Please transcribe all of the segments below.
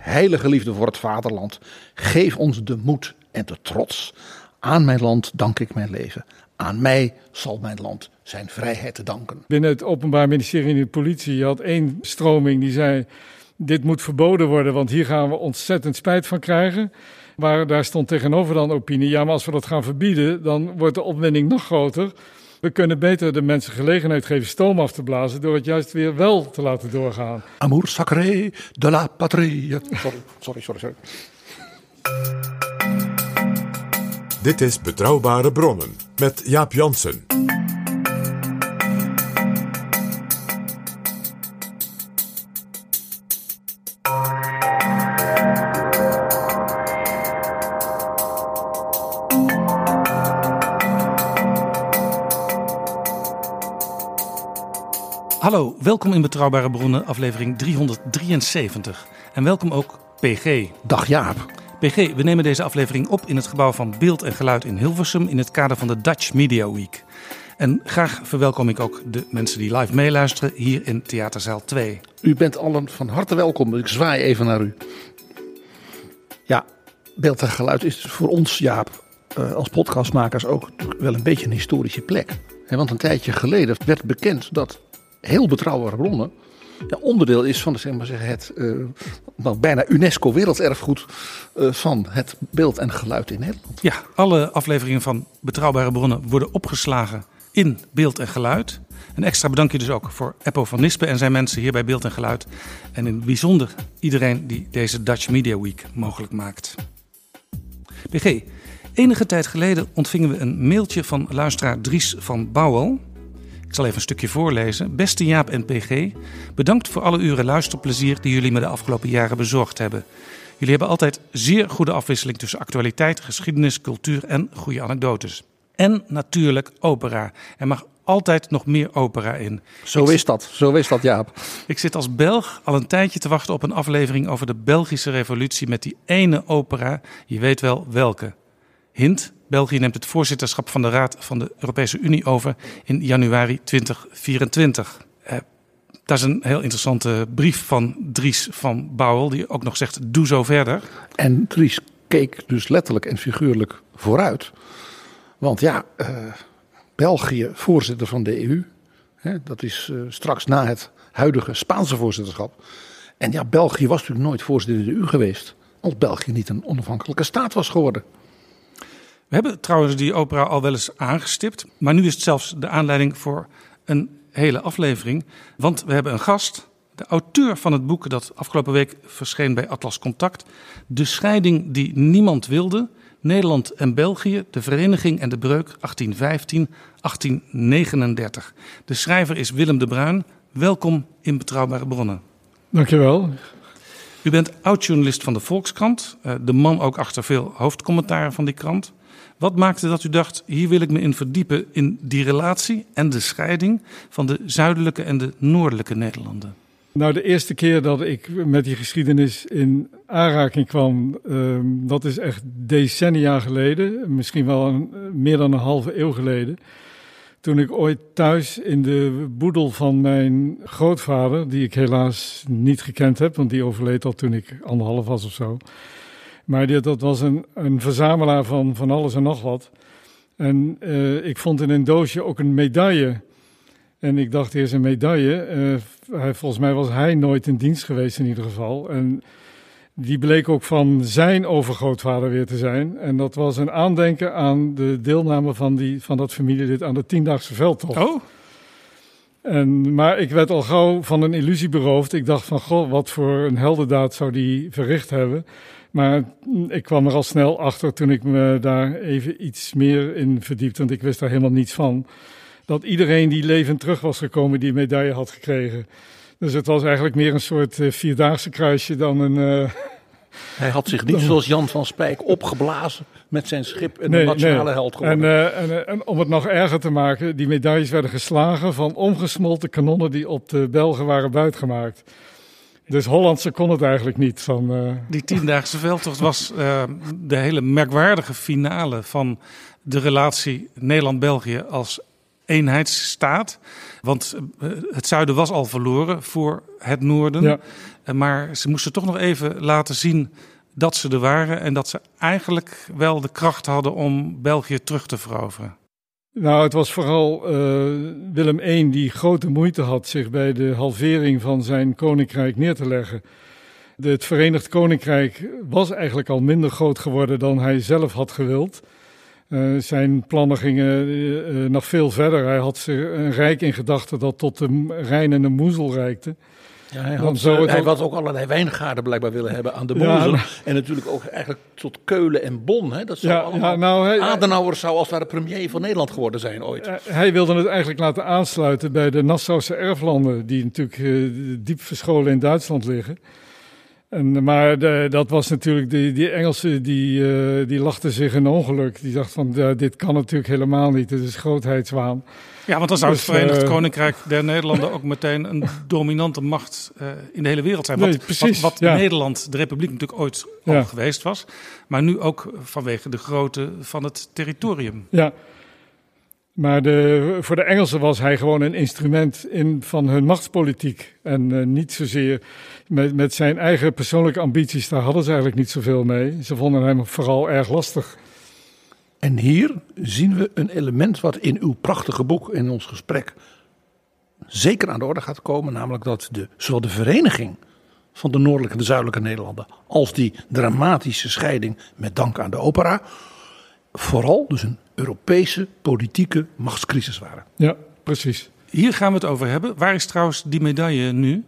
Heilige liefde voor het vaderland, geef ons de moed en de trots. Aan mijn land dank ik mijn leven. Aan mij zal mijn land zijn vrijheid te danken. Binnen het Openbaar Ministerie en de politie je had één stroming die zei: dit moet verboden worden, want hier gaan we ontzettend spijt van krijgen. Maar daar stond tegenover dan opinie: ja, maar als we dat gaan verbieden, dan wordt de opwinding nog groter. We kunnen beter de mensen gelegenheid geven stoom af te blazen door het juist weer wel te laten doorgaan. Amour sacré de la patrie. Sorry, sorry, sorry. sorry. Dit is Betrouwbare Bronnen met Jaap Jansen. Welkom in Betrouwbare Bronnen, aflevering 373. En welkom ook PG. Dag Jaap. PG, we nemen deze aflevering op in het gebouw van Beeld en Geluid in Hilversum in het kader van de Dutch Media Week. En graag verwelkom ik ook de mensen die live meeluisteren hier in Theaterzaal 2. U bent allen van harte welkom. Ik zwaai even naar u. Ja, beeld en geluid is voor ons, Jaap, eh, als podcastmakers ook wel een beetje een historische plek. Want een tijdje geleden werd bekend dat heel betrouwbare bronnen ja, onderdeel is van zeg maar zeggen, het eh, bijna UNESCO werelderfgoed eh, van het beeld en geluid in Nederland. Ja, alle afleveringen van Betrouwbare Bronnen worden opgeslagen in Beeld en Geluid. Een extra bedankje dus ook voor Eppo van Nispen en zijn mensen hier bij Beeld en Geluid. En in het bijzonder iedereen die deze Dutch Media Week mogelijk maakt. PG, enige tijd geleden ontvingen we een mailtje van luisteraar Dries van Bouwel. Ik zal even een stukje voorlezen. Beste Jaap en PG, bedankt voor alle uren luisterplezier die jullie me de afgelopen jaren bezorgd hebben. Jullie hebben altijd zeer goede afwisseling tussen actualiteit, geschiedenis, cultuur en goede anekdotes. En natuurlijk opera. Er mag altijd nog meer opera in. Zo is dat, zo is dat Jaap. Ik zit als Belg al een tijdje te wachten op een aflevering over de Belgische revolutie met die ene opera. Je weet wel welke. Hint, België neemt het voorzitterschap van de Raad van de Europese Unie over in januari 2024. Eh, dat is een heel interessante brief van Dries van Bouwel, die ook nog zegt: doe zo verder. En Dries keek dus letterlijk en figuurlijk vooruit. Want ja, eh, België, voorzitter van de EU. Hè, dat is eh, straks na het huidige Spaanse voorzitterschap. En ja, België was natuurlijk nooit voorzitter in de EU geweest. Als België niet een onafhankelijke staat was geworden. We hebben trouwens die opera al wel eens aangestipt. Maar nu is het zelfs de aanleiding voor een hele aflevering. Want we hebben een gast, de auteur van het boek dat afgelopen week verscheen bij Atlas Contact. De scheiding die niemand wilde. Nederland en België, de vereniging en de breuk 1815-1839. De schrijver is Willem de Bruin. Welkom in Betrouwbare Bronnen. Dankjewel. U bent oud-journalist van de Volkskrant, eh, de man ook achter veel hoofdcommentaren van die krant. Wat maakte dat u dacht, hier wil ik me in verdiepen in die relatie en de scheiding van de zuidelijke en de noordelijke Nederlanden? Nou, de eerste keer dat ik met die geschiedenis in aanraking kwam, ehm, dat is echt decennia geleden. Misschien wel meer dan een halve eeuw geleden. Toen ik ooit thuis in de boedel van mijn grootvader, die ik helaas niet gekend heb, want die overleed al toen ik anderhalf was of zo. Maar die, dat was een, een verzamelaar van, van alles en nog wat. En eh, ik vond in een doosje ook een medaille. En ik dacht eerst een medaille. Eh, hij, volgens mij was hij nooit in dienst geweest in ieder geval. En Die bleek ook van zijn overgrootvader weer te zijn. En dat was een aandenken aan de deelname van, die, van dat familielid aan de tiendaagse veldtocht. Oh, En, maar ik werd al gauw van een illusie beroofd. Ik dacht van, goh, wat voor een heldendaad zou die verricht hebben. Maar ik kwam er al snel achter toen ik me daar even iets meer in verdiepte. Want ik wist daar helemaal niets van. Dat iedereen die levend terug was gekomen die medaille had gekregen. Dus het was eigenlijk meer een soort eh, vierdaagse kruisje dan een... eh, Hij had zich niet zoals Jan van Spijk opgeblazen met zijn schip en een nationale held geworden. En, eh, en, eh, en om het nog erger te maken, die medailles werden geslagen van omgesmolten kanonnen die op de Belgen waren buitgemaakt. Dus Hollandse kon het eigenlijk niet. Van, eh, die tiendaagse veldtocht was eh, de hele merkwaardige finale van de relatie Nederland-België als eenheidsstaat. Want eh, het zuiden was al verloren voor het noorden. Ja. Maar ze moesten toch nog even laten zien dat ze er waren. En dat ze eigenlijk wel de kracht hadden om België terug te veroveren. Nou, het was vooral eh, Willem I die grote moeite had zich bij de halvering van zijn koninkrijk neer te leggen. Het Verenigd Koninkrijk was eigenlijk al minder groot geworden dan hij zelf had gewild. Eh, zijn plannen gingen eh, nog veel verder. Hij had een rijk in gedachten dat tot de Rijn en de Moezel reikte. Ja, hij had, eh, het hij ook- had ook allerlei wijngaarden blijkbaar willen hebben aan de Ja, Mozel. nou- En natuurlijk ook eigenlijk tot Keulen en Bonn. Hè? Dat zou Ja, allemaal... nou, hij- Adenauer zou als het ware premier van Nederland geworden zijn ooit. Eh, Hij wilde het eigenlijk laten aansluiten bij de Nassause erflanden, die natuurlijk eh, diep verscholen in Duitsland liggen. En, maar de, dat was natuurlijk, die, die Engelsen die, eh, die lachten zich een ongeluk. Die dachten van, dit kan natuurlijk helemaal niet, dit is grootheidswaan. Ja, want dan zou het Dus, Verenigd eh, Koninkrijk der Nederlanden ook meteen een dominante macht eh, in de hele wereld zijn. Wat, Nee, precies, wat, wat ja. Nederland, de republiek natuurlijk ooit al Ja. geweest was. Maar nu ook vanwege de grootte van het territorium. Ja. Maar de, voor de Engelsen was hij gewoon een instrument in, van hun machtspolitiek. En niet zozeer met, met zijn eigen persoonlijke ambities, daar hadden ze eigenlijk niet zoveel mee. Ze vonden hem vooral erg lastig. En hier zien we een element wat in uw prachtige boek, in ons gesprek, zeker aan de orde gaat komen. Namelijk dat de, zowel de vereniging van de noordelijke en de zuidelijke Nederlanden als die dramatische scheiding met dank aan de opera, vooral dus een Europese politieke machtscrisis waren. Ja, precies. Hier gaan we het over hebben. Waar is trouwens die medaille nu?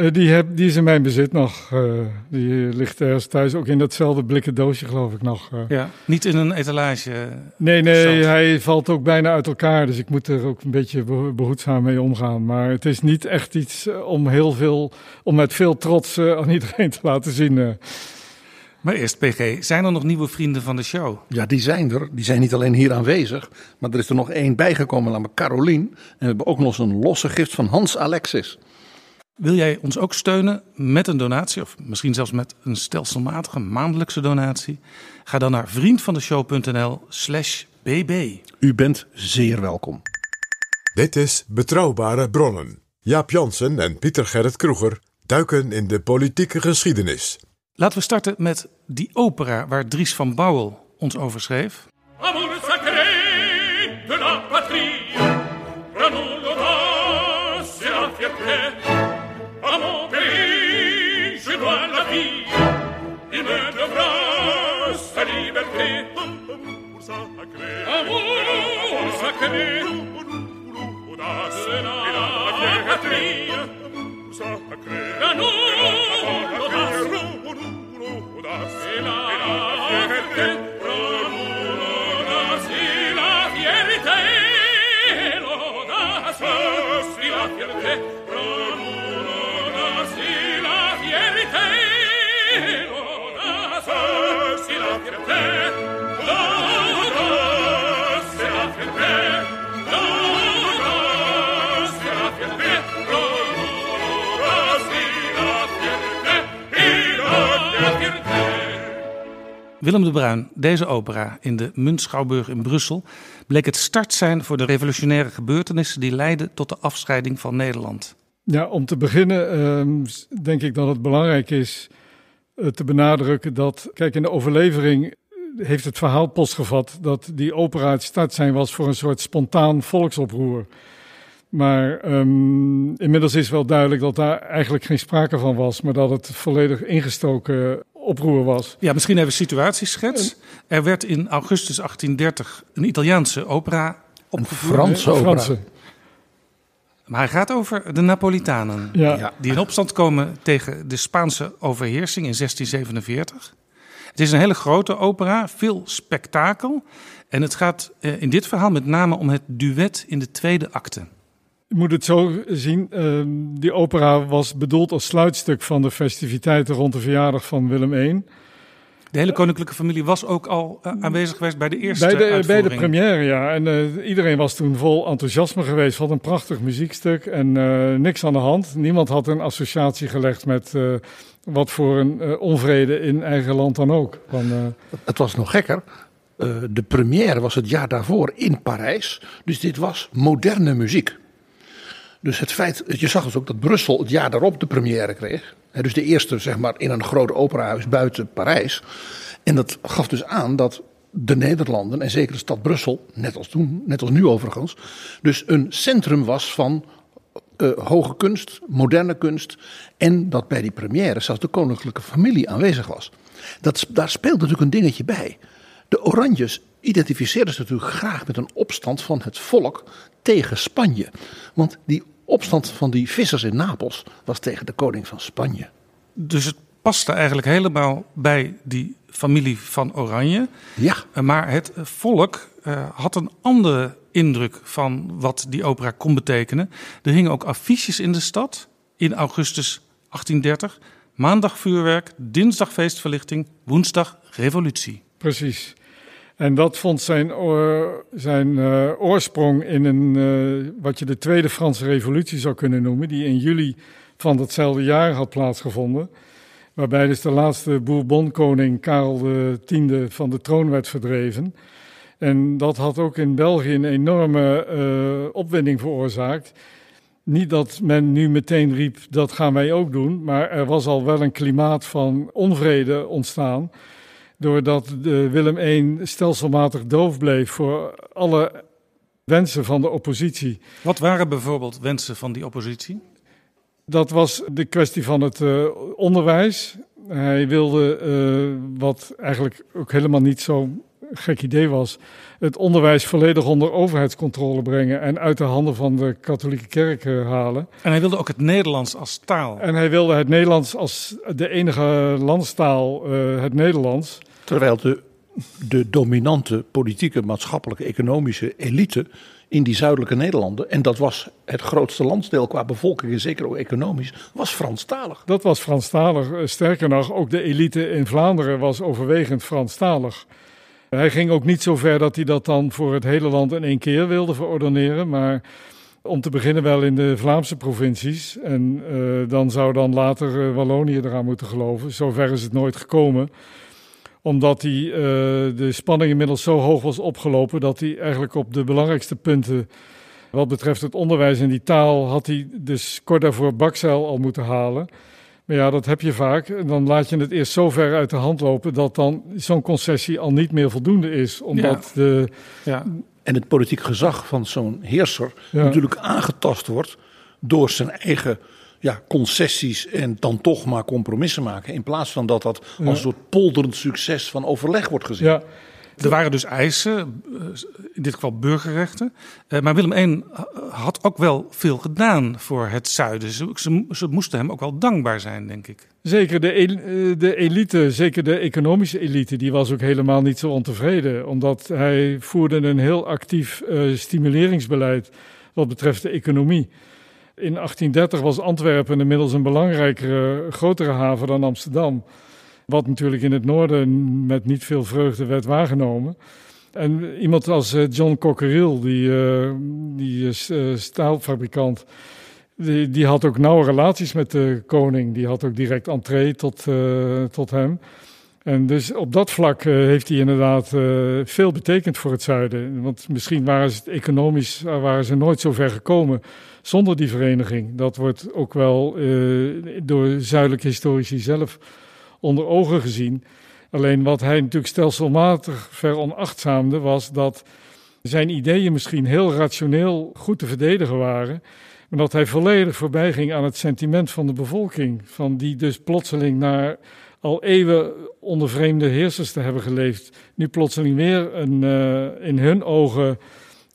Eh, die, heb, die is in mijn bezit nog. eh, die ligt ergens thuis, ook in datzelfde blikken doosje geloof ik nog. eh. Ja. Niet in een etalage. Nee, nee, hij valt ook bijna uit elkaar. Dus ik moet er ook een beetje beho- behoedzaam mee omgaan. Maar het is niet echt iets om heel veel, om met veel trots aan iedereen te laten zien. eh. Maar eerst, PG, zijn er nog nieuwe vrienden van de show? Ja, die zijn er. Die zijn niet alleen hier aanwezig, maar er is er nog één bijgekomen, namelijk Carolien. En we hebben ook nog eens een losse gift van Hans Alexis. Wil jij ons ook steunen met een donatie, of misschien zelfs met een stelselmatige maandelijkse donatie? Ga dan naar vriendvandeshow.nl/slash bb. U bent zeer welkom. Dit is Betrouwbare Bronnen. Jaap Jansen en Pieter Gerrit Kroeger duiken in de politieke geschiedenis. Laten we starten met die opera waar Dries van Bouwel ons over schreef. Amour sacré de la patrie, mon pays, je dois la vie, il me devra sa liberté. Amour sacré, amour sacré, audace et la patrie. Sacré, l'audace, audace et la fierté. L'audace Willem de Bruin, deze opera in de Muntschouwburg in Brussel bleek het start zijn voor de revolutionaire gebeurtenissen die leidden tot de afscheiding van Nederland. Ja, om te beginnen ehm, denk ik dat het belangrijk is eh, te benadrukken dat, kijk, in de overlevering heeft het verhaal postgevat dat die opera het start zijn was voor een soort spontaan volksoproer. Maar ehm, inmiddels is wel duidelijk dat daar eigenlijk geen sprake van was, maar dat het volledig ingestoken oproer was. Ja, misschien even situatieschets. Er werd in augustus 1830 een Italiaanse opera opgevoerd. Franse opera. Franse. Maar hij gaat over de Napolitanen. Ja. Die in opstand komen tegen de Spaanse overheersing in 1647. Het is een hele grote opera, veel spektakel. En het gaat eh, in dit verhaal met name om het duet in de tweede acte. Je moet het zo zien, ehm, die opera was bedoeld als sluitstuk van de festiviteiten rond de verjaardag van Willem I. De hele koninklijke familie was ook al eh, aanwezig geweest bij de eerste Bij de, bij de uitvoering. première, ja. En eh, iedereen was toen vol enthousiasme geweest. Wat een prachtig muziekstuk en eh, niks aan de hand. Niemand had een associatie gelegd met eh, wat voor een eh, onvrede in eigen land dan ook. Van, eh, Het was nog gekker. Eh, de première was het jaar daarvoor in Parijs. Dus dit was moderne muziek. Dus het feit, je zag dus ook dat Brussel het jaar daarop de première kreeg. Dus de eerste, zeg maar, in een groot operahuis buiten Parijs. En dat gaf dus aan dat de Nederlanden, en zeker de stad Brussel, net als toen, net als nu overigens, dus een centrum was van eh, hoge kunst, moderne kunst. En dat bij die première zelfs de koninklijke familie aanwezig was. Dat, daar speelt natuurlijk een dingetje bij. De Oranjes identificeerden zich natuurlijk graag met een opstand van het volk tegen Spanje. Want die opstand van die vissers in Napels was tegen de koning van Spanje. Dus het paste eigenlijk helemaal bij die familie van Oranje. Ja, Eh, Maar het volk eh, had een andere indruk van wat die opera kon betekenen. Er hingen ook affiches in de stad in augustus 1830. Maandag vuurwerk, dinsdag feestverlichting, woensdag revolutie. Precies. En dat vond zijn, zijn eh, oorsprong in een, eh, wat je de Tweede Franse Revolutie zou kunnen noemen, die in juli van datzelfde jaar had plaatsgevonden. Waarbij dus de laatste Bourbon-koning Karel X van de troon werd verdreven. En dat had ook in België een enorme eh, opwinding veroorzaakt. Niet dat men nu meteen riep, dat gaan wij ook doen, maar er was al wel een klimaat van onvrede ontstaan doordat de Willem I stelselmatig doof bleef voor alle wensen van de oppositie. Wat waren bijvoorbeeld wensen van die oppositie? Dat was de kwestie van het eh, onderwijs. Hij wilde, eh, wat eigenlijk ook helemaal niet zo'n gek idee was, het onderwijs volledig onder overheidscontrole brengen en uit de handen van de katholieke kerk eh, halen. En hij wilde ook het Nederlands als taal. En hij wilde het Nederlands als de enige landstaal, het Nederlands. Terwijl de, dominante politieke, maatschappelijke, economische elite in die zuidelijke Nederlanden, en dat was het grootste landsdeel qua bevolking en zeker ook economisch, was Franstalig. Dat was Franstalig. Eh, Sterker nog, ook de elite in Vlaanderen was overwegend Franstalig. Hij ging ook niet zo ver dat hij dat dan voor het hele land in één keer wilde verordoneren, maar om te beginnen wel in de Vlaamse provincies. En eh, dan zou dan later eh, Wallonië eraan moeten geloven. Zover is het nooit gekomen omdat die, eh, de spanning inmiddels zo hoog was opgelopen dat hij eigenlijk op de belangrijkste punten wat betreft het onderwijs en die taal had hij dus kort daarvoor bakzeil al moeten halen. Maar ja, dat heb je vaak. En dan laat je het eerst zo ver uit de hand lopen dat dan zo'n concessie al niet meer voldoende is. Omdat de, Ja. En het politiek gezag van zo'n heerser Ja. natuurlijk aangetast wordt door zijn eigen ja, concessies en dan toch maar compromissen maken. In plaats van dat dat als een soort polderend succes van overleg wordt gezien. ja, Er waren dus eisen, eh, in dit geval burgerrechten. Eh, Maar Willem I had ook wel veel gedaan voor het zuiden. Ze, ze, ze moesten hem ook wel dankbaar zijn, denk ik. Zeker de, el- eh, de elite, zeker de economische elite, die was ook helemaal niet zo ontevreden. Omdat hij voerde een heel actief eh, stimuleringsbeleid wat betreft de economie. In 1830 was Antwerpen inmiddels een belangrijkere, grotere haven dan Amsterdam. Wat natuurlijk in het noorden met niet veel vreugde werd waargenomen. En iemand als eh, John Cockerill, die, eh, die eh, staalfabrikant, die, die had ook nauwe relaties met de koning. Die had ook direct entree tot, tot hem. En dus op dat vlak heeft hij inderdaad veel betekend voor het zuiden. Want misschien waren ze economisch waren ze nooit zo ver gekomen zonder die vereniging. Dat wordt ook wel eh, door zuidelijke historici zelf onder ogen gezien. Alleen wat hij natuurlijk stelselmatig veronachtzaamde was dat zijn ideeën misschien heel rationeel goed te verdedigen waren. Maar dat hij volledig voorbij ging aan het sentiment van de bevolking. Van die dus plotseling naar al eeuwen onder vreemde heersers te hebben geleefd. Nu plotseling weer een uh, in hun ogen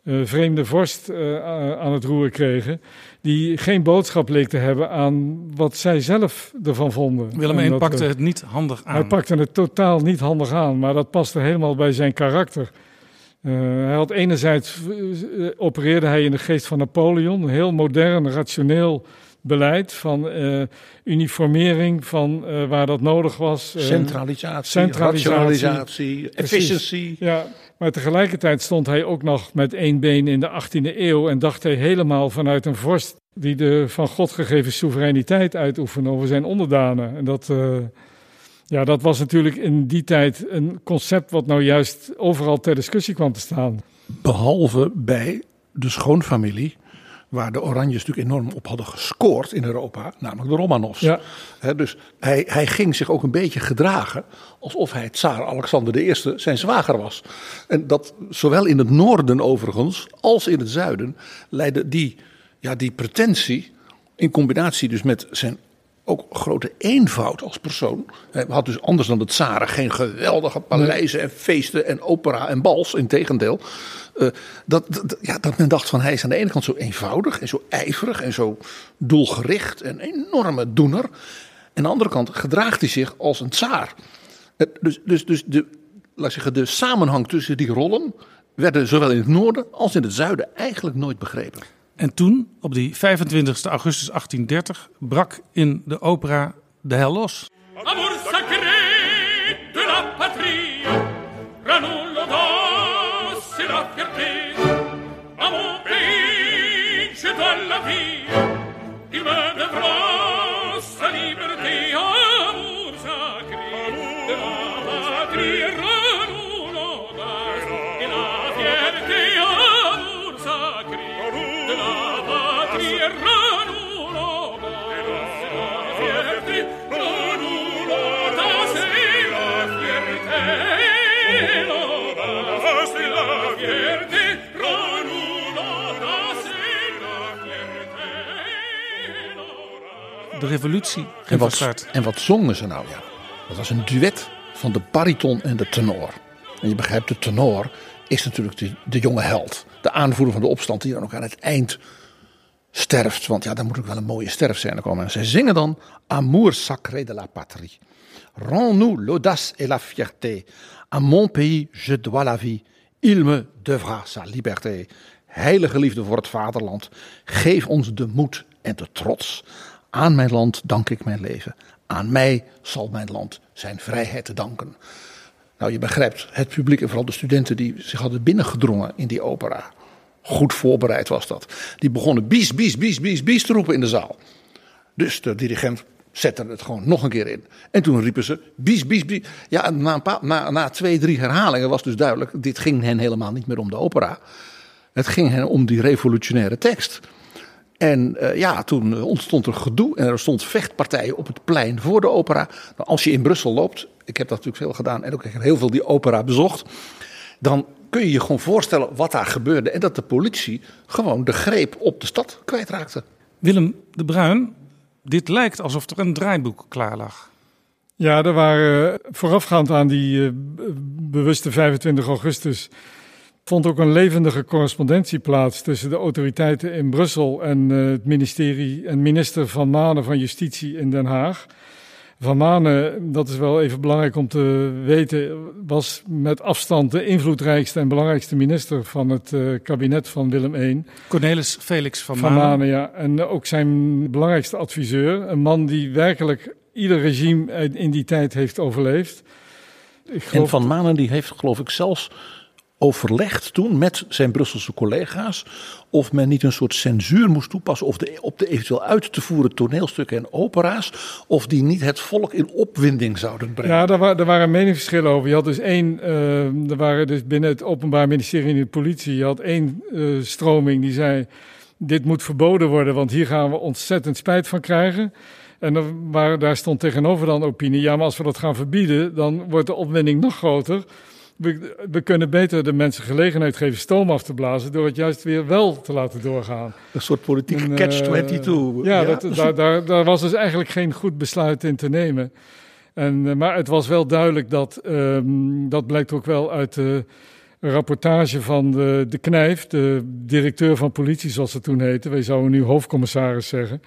vreemde vorst uh, aan het roer kregen. Die geen boodschap leek te hebben aan wat zij zelf ervan vonden. Willem I pakte het niet handig aan. Hij pakte het totaal niet handig aan, maar dat paste helemaal bij zijn karakter. Uh, hij had enerzijds uh, opereerde hij in de geest van Napoleon, een heel modern, rationeel beleid van uh, uniformering van waar dat nodig was. Centralisatie, centralisatie rationalisatie, efficiëntie. Ja, maar tegelijkertijd stond hij ook nog met één been in de 18e eeuw en dacht hij helemaal vanuit een vorst die de van God gegeven soevereiniteit uitoefende over zijn onderdanen. En dat. Ja, dat was natuurlijk in die tijd een concept wat nou juist overal ter discussie kwam te staan. Behalve bij de schoonfamilie, waar de Oranjes natuurlijk enorm op hadden gescoord in Europa, namelijk de Romanovs. Ja. He, dus hij, hij ging zich ook een beetje gedragen alsof hij tsaar Alexander I zijn zwager was. En dat zowel in het noorden overigens als in het zuiden leidde die, ja, die pretentie in combinatie dus met zijn ook grote eenvoud als persoon. Hij had dus anders dan de tsaren geen geweldige paleizen en feesten en opera en bals. Integendeel. Uh, dat, dat, ja, dat men dacht van hij is aan de ene kant zo eenvoudig en zo ijverig en zo doelgericht en enorme doener. En aan de andere kant gedraagt hij zich als een tsaar. Dus, dus, dus de, laat zeggen, de samenhang tussen die rollen werden zowel in het noorden als in het zuiden eigenlijk nooit begrepen. En toen, op die 25 augustus 1830, brak in de opera de hel los. Amor sacré de la patrie, ranullo dos et la fierté. À mon pays, je dois la vie, il me devra sa liberté. Amour De revolutie En wat, en wat zongen ze nou? Ja, dat was een duet van de bariton en de tenor. En je begrijpt, de tenor is natuurlijk de, de jonge held. De aanvoerder van de opstand die dan ook aan het eind sterft. Want ja, daar moet ook wel een mooie sterfscène komen. En zij zingen dan Amour sacré de la patrie. Rends-nous l'audace et la fierté. À mon pays je dois la vie. Il me devra sa liberté. Heilige liefde voor het vaderland. Geef ons de moed en de trots. Aan mijn land dank ik mijn leven. Aan mij zal mijn land zijn vrijheid te danken. Nou, je begrijpt, het publiek en vooral de studenten die zich hadden binnengedrongen in die opera. Goed voorbereid was dat. Die begonnen bies, bies, bies, bies, bies te roepen in de zaal. Dus de dirigent zette het gewoon nog een keer in. En toen riepen ze bies, bies, bies. Ja, na, een paar, na, na twee, drie herhalingen was dus duidelijk... dit ging hen helemaal niet meer om de opera. Het ging hen om die revolutionaire tekst. En uh, ja, toen ontstond er gedoe en er stond vechtpartijen op het plein voor de opera. Nou, als je in Brussel loopt, ik heb dat natuurlijk veel gedaan en ook ik heb heel veel die opera bezocht. Dan kun je je gewoon voorstellen wat daar gebeurde. En dat de politie gewoon de greep op de stad kwijtraakte. Willem de Bruin, dit lijkt alsof er een draaiboek klaar lag. Ja, er waren uh, voorafgaand aan die uh, bewuste 25 augustus vond ook een levendige correspondentie plaats tussen de autoriteiten in Brussel en uh, het ministerie en minister Van Manen van Justitie in Den Haag. Van Manen, dat is wel even belangrijk om te weten, was met afstand de invloedrijkste en belangrijkste minister van het uh, kabinet van Willem I. Cornelis Felix van, van Manen. Manen. ja. En ook zijn belangrijkste adviseur. Een man die werkelijk ieder regime in die tijd heeft overleefd. Ik en Van Manen die heeft geloof ik zelfs overlegd toen met zijn Brusselse collega's of men niet een soort censuur moest toepassen of de, op de eventueel uit te voeren toneelstukken en opera's of die niet het volk in opwinding zouden brengen. Ja, daar, daar waren meningsverschillen over. Je had dus één, uh, er waren dus binnen het Openbaar Ministerie en de politie, je had één uh, stroming die zei dit moet verboden worden, want hier gaan we ontzettend spijt van krijgen. En waren, daar stond tegenover dan opinie, ja, maar als we dat gaan verbieden, dan wordt de opwinding nog groter. We, we kunnen beter de mensen gelegenheid geven stoom af te blazen door het juist weer wel te laten doorgaan. Een soort politieke En, eh, catch-22. Ja, Ja, dat, daar, daar, daar was dus eigenlijk geen goed besluit in te nemen. En, eh, maar het was wel duidelijk dat, ehm, dat blijkt ook wel uit de rapportage van de, de Knijf, de directeur van politie zoals ze toen heette. Wij zouden nu hoofdcommissaris zeggen.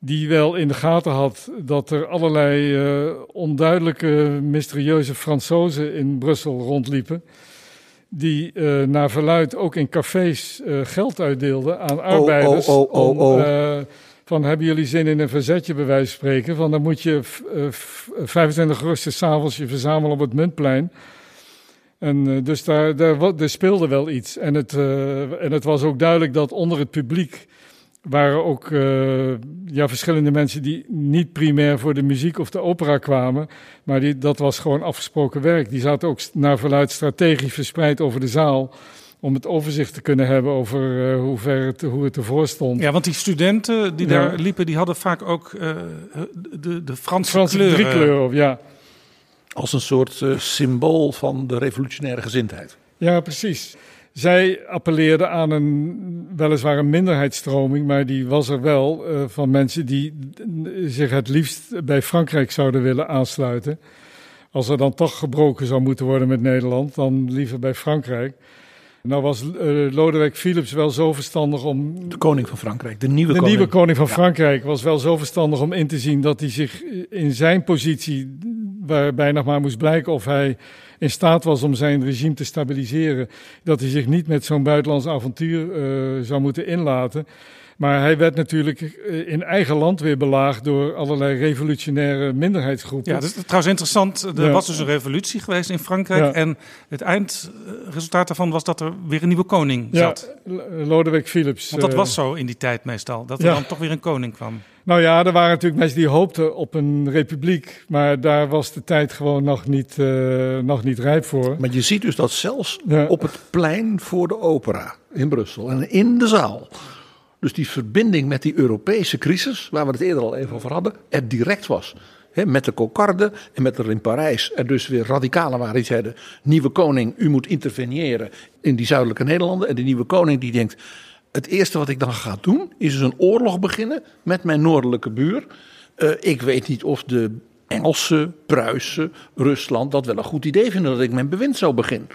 Die wel in de gaten had dat er allerlei eh, onduidelijke, mysterieuze Fransozen in Brussel rondliepen. Die eh, naar verluid ook in cafés eh, geld uitdeelden aan arbeiders. oh, oh, oh, om, oh. eh, van hebben jullie zin in een verzetje, bij wijze van spreken? Van dan moet je f- eh, f- 25 augustus s'avonds je verzamelen op het Muntplein. En dus daar, daar, er speelde wel iets. En het, en het was ook duidelijk dat onder het publiek waren ook eh, ja, verschillende mensen die niet primair voor de muziek of de opera kwamen. Maar die, dat was gewoon afgesproken werk. Die zaten ook naar verluid strategisch verspreid over de zaal. Om het overzicht te kunnen hebben over eh, hoe, ver het, hoe het ervoor stond. Ja, want die studenten die Ja. daar liepen, die hadden vaak ook eh, de, de Franse, Franse kleuren. driekleur, of ja. Als een soort eh, symbool van de revolutionaire gezindheid. Ja, precies. Zij appelleerden aan een weliswaar een minderheidsstroming, maar die was er wel eh, van mensen die zich het liefst bij Frankrijk zouden willen aansluiten. Als er dan toch gebroken zou moeten worden met Nederland, dan liever bij Frankrijk. Nou was eh, Lodewijk Philips wel zo verstandig om De koning van Frankrijk, de nieuwe de koning. nieuwe koning van Ja. Frankrijk was wel zo verstandig om in te zien dat hij zich in zijn positie, waarbij nog maar moest blijken of hij in staat was om zijn regime te stabiliseren, dat hij zich niet met zo'n buitenlands avontuur eh, zou moeten inlaten. Maar hij werd natuurlijk eh, in eigen land weer belaagd door allerlei revolutionaire minderheidsgroepen. Ja, dat is trouwens interessant. Er Ja. was dus een revolutie geweest in Frankrijk. Ja. En het eindresultaat daarvan was dat er weer een nieuwe koning Ja, zat. L- Lodewijk Philips. Want dat eh, was zo in die tijd meestal. Dat er ja. dan toch weer een koning kwam. Nou ja, er waren natuurlijk mensen die hoopten op een republiek. Maar daar was de tijd gewoon nog niet, eh, nog niet rijp voor. Maar je ziet dus dat zelfs Ja. op het plein voor de opera in Brussel en in de zaal. Dus die verbinding met die Europese crisis, waar we het eerder al even over hadden, er direct was. Met de kokarde en met er in Parijs er dus weer radicalen waren die zeiden: Nieuwe koning, u moet interveneren in die zuidelijke Nederlanden. En de nieuwe koning die denkt: Het eerste wat ik dan ga doen is dus een oorlog beginnen met mijn noordelijke buur. Eh, ik weet niet of de Engelsen, Pruisen, Rusland dat wel een goed idee vinden dat ik mijn bewind zo begin.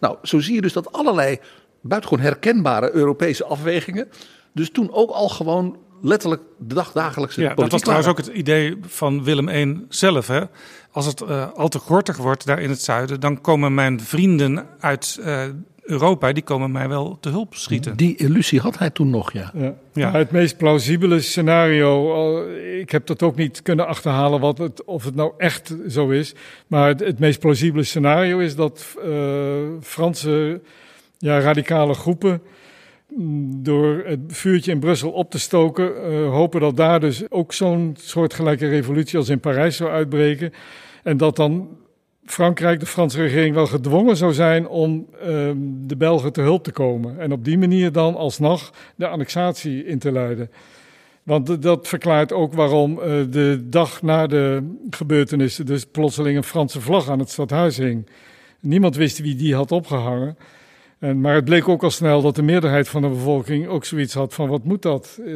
Nou, zo zie je dus dat allerlei buitengewoon herkenbare Europese afwegingen. Dus toen ook al gewoon letterlijk de dagdagelijkse Ja, dat was trouwens ook het idee van Willem I zelf. Hè? Als het eh, al te gortig wordt daar in het zuiden, dan komen mijn vrienden uit eh, Europa, die komen mij wel te hulp schieten. Die illusie had hij toen nog, ja. Ja. Het meest plausibele scenario, ik heb dat ook niet kunnen achterhalen wat het, of het nou echt zo is. Maar het, het meest plausibele scenario is dat eh, Franse ja, radicale groepen mm, door het vuurtje in Brussel op te stoken, eh, hopen dat daar dus ook zo'n soortgelijke revolutie als in Parijs zou uitbreken. En dat dan Frankrijk, de Franse regering, wel gedwongen zou zijn om ehm, de Belgen te hulp te komen. En op die manier dan alsnog de annexatie in te luiden. Want dat verklaart ook waarom eh, de dag na de gebeurtenissen dus plotseling een Franse vlag aan het stadhuis hing. Niemand wist wie die had opgehangen. En, maar het bleek ook al snel dat de meerderheid van de bevolking ook zoiets had van wat moet dat? Eh,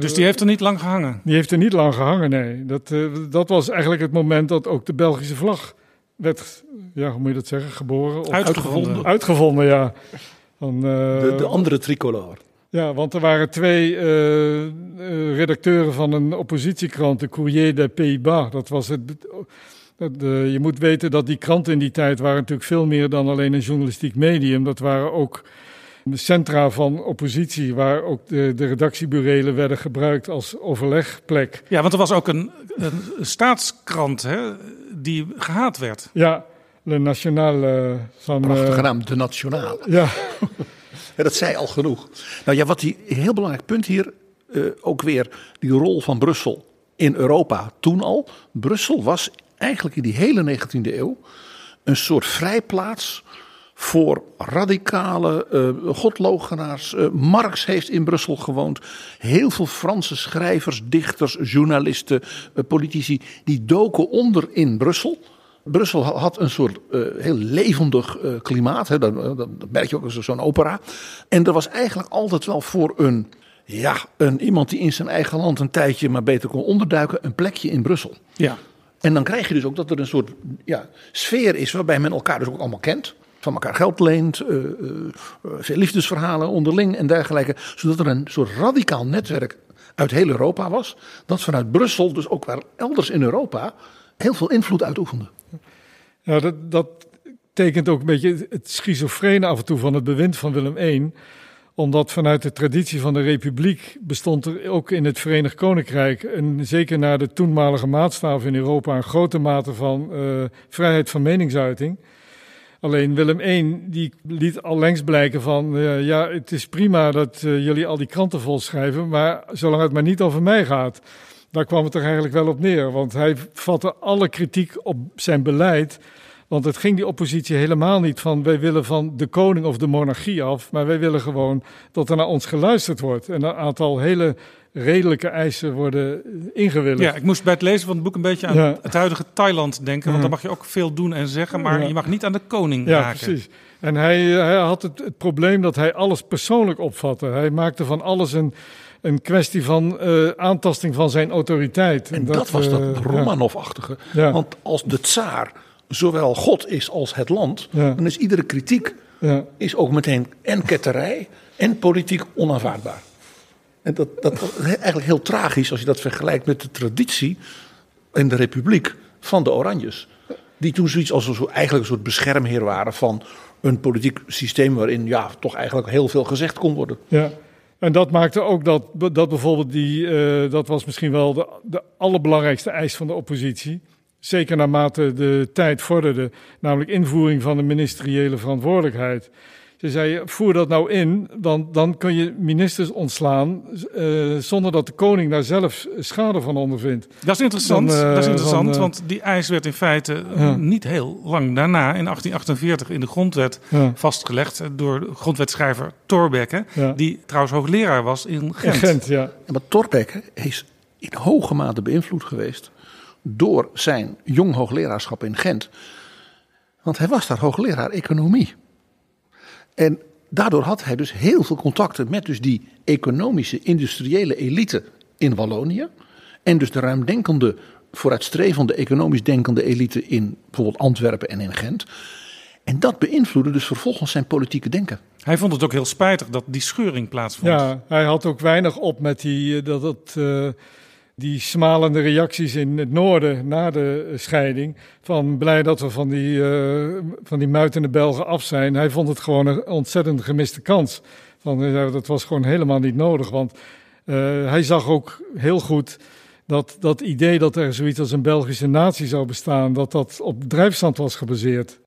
Dus die heeft er niet lang gehangen. die heeft er niet lang gehangen, nee. Dat, eh, dat was eigenlijk het moment dat ook de Belgische vlag werd, ja, hoe moet je dat zeggen, geboren? Of Uitgevonden. Uitgevonden, ja. Van, eh, De, de andere tricolore. ja, want er waren twee eh, eh, redacteuren van een oppositiekrant, de Courrier des Pays-Bas. Dat was het. Dat, je moet weten dat die kranten in die tijd waren natuurlijk veel meer dan alleen een journalistiek medium. Dat waren ook de centra van oppositie, waar ook de, de redactieburelen werden gebruikt als overlegplek. Ja, want er was ook een, een staatskrant hè, die gehaat werd. Ja, Le National eh, van. eh, Prachtige naam, de Nationale. ja, Ja, dat zei al genoeg. Nou ja, wat die een heel belangrijk punt hier eh, ook weer die rol van Brussel in Europa toen al. Brussel was eigenlijk in die hele 19e eeuw een soort vrijplaats voor radicale eh godlogenaars. Eh, Marx heeft in Brussel gewoond. Heel veel Franse schrijvers, dichters, journalisten, eh, politici, die doken onder in Brussel. Brussel had een soort uh, heel levendig uh, klimaat. Hè, dat, merk je ook als zo'n opera. En er was eigenlijk altijd wel voor een, ja, een, iemand die in zijn eigen land een tijdje maar beter kon onderduiken, een plekje in Brussel. Ja. En dan krijg je dus ook dat er een soort ja, sfeer is waarbij men elkaar dus ook allemaal kent. Van elkaar geld leent, uh, veel liefdesverhalen onderling en dergelijke. Zodat er een soort radicaal netwerk uit heel Europa was. Dat vanuit Brussel, dus ook waar elders in Europa, heel veel invloed uitoefende. Ja, dat, dat tekent ook een beetje het schizofrene af en toe van het bewind van Willem I omdat vanuit de traditie van de republiek bestond er ook in het Verenigd Koninkrijk, en zeker naar de toenmalige maatstaf in Europa, een grote mate van vrijheid van meningsuiting. Alleen Willem I die liet al längst blijken van, uh, ja, het is prima dat uh, jullie al die kranten vol schrijven, maar zolang het maar niet over mij gaat. Daar kwam het er eigenlijk wel op neer, want hij vatte alle kritiek op zijn beleid want het ging die oppositie helemaal niet van wij willen van de koning of de monarchie af, maar wij willen gewoon dat er naar ons geluisterd wordt. En een aantal hele redelijke eisen worden ingewilligd. Ja, ik moest bij het lezen van het boek een beetje aan ja. het huidige Thailand denken. Want dan mag je ook veel doen en zeggen, maar je mag niet aan de koning ja, raken. precies. En hij, hij had het, het, probleem dat hij alles persoonlijk opvatte. Hij maakte van alles een, een kwestie van uh, aantasting van zijn autoriteit. En dat, dat was dat uh, Romanov-achtige. Ja. Want als de tsaar zowel God is als het land, ja. dan is iedere kritiek ja. is ook meteen en ketterij en politiek onaanvaardbaar. En dat, dat is eigenlijk heel tragisch als je dat vergelijkt met de traditie in de republiek van de Oranjes. Die toen zoiets als een soort, eigenlijk een soort beschermheer waren van een politiek systeem waarin ja, toch eigenlijk heel veel gezegd kon worden. Ja. En dat maakte ook dat, dat bijvoorbeeld die, uh, dat was misschien wel de, de allerbelangrijkste eis van de oppositie. Zeker naarmate de tijd vorderde, namelijk invoering van de ministeriële verantwoordelijkheid. Ze zei, voer dat nou in, dan, dan kun je ministers ontslaan uh, zonder dat de koning daar zelf schade van ondervindt. Dat is interessant, dan, uh, dat is interessant van, uh, want die eis werd in feite ja. niet heel lang daarna, in 1848, in de grondwet ja. vastgelegd door grondwetschrijver Thorbecke, ja. die trouwens hoogleraar was in Gent. In Gent ja. Maar Thorbecke is in hoge mate beïnvloed geweest door zijn jong hoogleraarschap in Gent. Want hij was daar hoogleraar economie. En daardoor had hij dus heel veel contacten met dus die economische, industriële elite in Wallonië. En dus de ruimdenkende, vooruitstrevende, economisch denkende elite in bijvoorbeeld Antwerpen en in Gent. En dat beïnvloedde dus vervolgens zijn politieke denken. Hij vond het ook heel spijtig dat die scheuring plaatsvond. Ja, hij had ook weinig op met die, dat het... Uh die smalende reacties in het noorden na de scheiding. Van blij dat we van die, uh, van die muitende Belgen af zijn. Hij vond het gewoon een ontzettend gemiste kans. Van, dat was gewoon helemaal niet nodig. Want uh, hij zag ook heel goed dat dat idee dat er zoiets als een Belgische natie zou bestaan, dat dat op drijfstand was gebaseerd.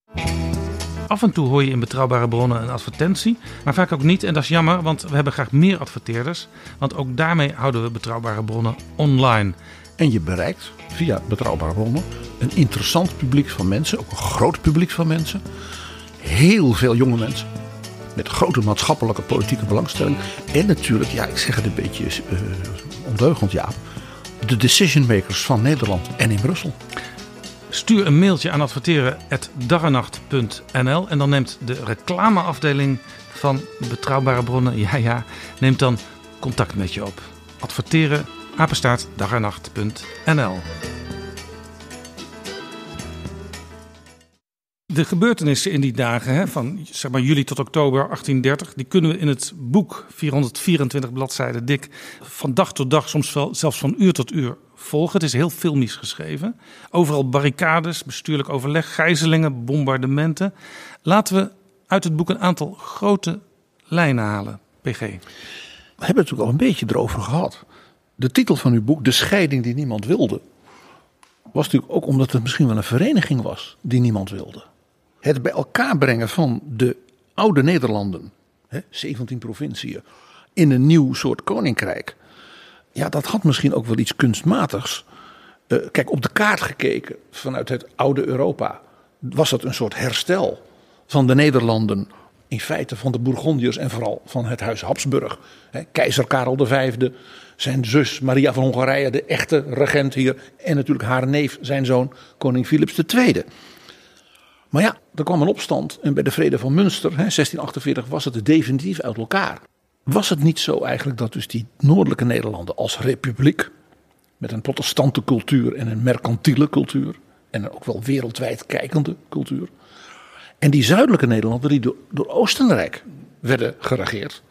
Af en toe hoor je in betrouwbare bronnen een advertentie, maar vaak ook niet. En dat is jammer, want we hebben graag meer adverteerders. Want ook daarmee houden we betrouwbare bronnen online. En je bereikt via betrouwbare bronnen een interessant publiek van mensen, ook een groot publiek van mensen. Heel veel jonge mensen. Met grote maatschappelijke politieke belangstelling. En natuurlijk, ja, ik zeg het een beetje uh, ondeugend, Jaap. De decision makers van Nederland en in Brussel. Stuur een mailtje aan adverteren.dagenacht.nl en dan neemt de reclameafdeling van Betrouwbare Bronnen, ja ja, neemt dan contact met je op. Adverteren, De gebeurtenissen in die dagen, hè, van zeg maar juli tot oktober 1830, die kunnen we in het boek 424 bladzijden dik van dag tot dag, soms wel, zelfs van uur tot uur volgen. Het is heel filmisch geschreven. Overal barricades, bestuurlijk overleg, gijzelingen, bombardementen. Laten we uit het boek een aantal grote lijnen halen. PG. We hebben het natuurlijk al een beetje erover gehad. De titel van uw boek, De scheiding die niemand wilde, was natuurlijk ook omdat het misschien wel een vereniging was die niemand wilde. Het bij elkaar brengen van de oude Nederlanden, hè, 17 provinciën, in een nieuw soort koninkrijk ja, dat had misschien ook wel iets kunstmatigs. Uh, kijk, op de kaart gekeken vanuit het oude Europa was dat een soort herstel van de Nederlanden in feite van de Bourgondiërs en vooral van het huis Habsburg. Keizer Karel V, zijn zus Maria van Hongarije, de echte regent hier. En natuurlijk haar neef, zijn zoon, koning Philips II. Maar ja, er kwam een opstand en bij de vrede van Münster, hè, 1648, was het definitief uit elkaar. Was het niet zo eigenlijk dat dus die noordelijke Nederlanden als republiek, met een protestante cultuur en een mercantiele cultuur, en ook wel wereldwijd kijkende cultuur, en die zuidelijke Nederlanden die door, door Oostenrijk werden geregeerd.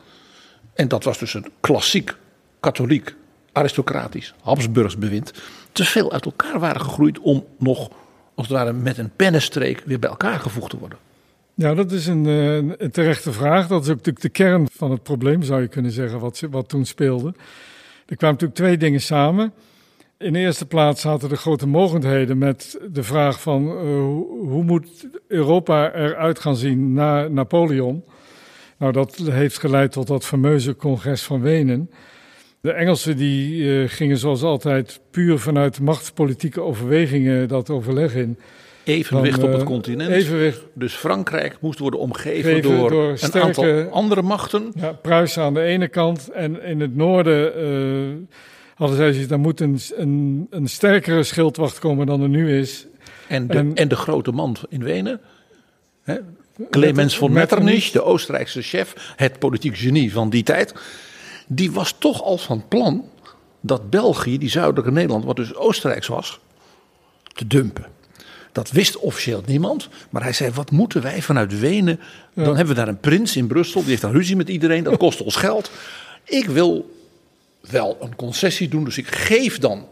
En dat was dus een klassiek katholiek, aristocratisch, Habsburgs bewind. Te veel uit elkaar waren gegroeid om nog, als het ware, met een pennenstreek weer bij elkaar gevoegd te worden. Ja, dat is een, eh, een terechte vraag. Dat is natuurlijk de kern van het probleem, zou je kunnen zeggen, wat, wat toen speelde. Er kwamen natuurlijk twee dingen samen. In de eerste plaats zaten de grote mogendheden met de vraag van uh, hoe moet Europa eruit gaan zien na Napoleon? Nou, dat heeft geleid tot dat fameuze congres van Wenen. De Engelsen die uh, gingen zoals altijd puur vanuit machtspolitieke overwegingen dat overleg in. Evenwicht Dan, op het uh, continent. Evenwicht. Dus Frankrijk moest worden omgeven Geven door, een aantal andere machten. Ja, Pruisen aan de ene kant en in het noorden uh, hadden zij zoiets, daar moet een, een, een sterkere schildwacht komen dan er nu is. En de, En- en de grote man in Wenen. Hè, Clemens von Metternich, de Oostenrijkse chef, het politiek genie van die tijd. Die was toch al van plan dat België, die zuidelijke Nederland, wat dus Oostenrijks was, te dumpen. Dat wist officieel niemand. Maar hij zei: Wat moeten wij vanuit Wenen? Dan hebben we daar een prins in Brussel. Die heeft dan ruzie met iedereen. Dat kost ons geld. Ik wil wel een concessie doen. Dus ik geef dan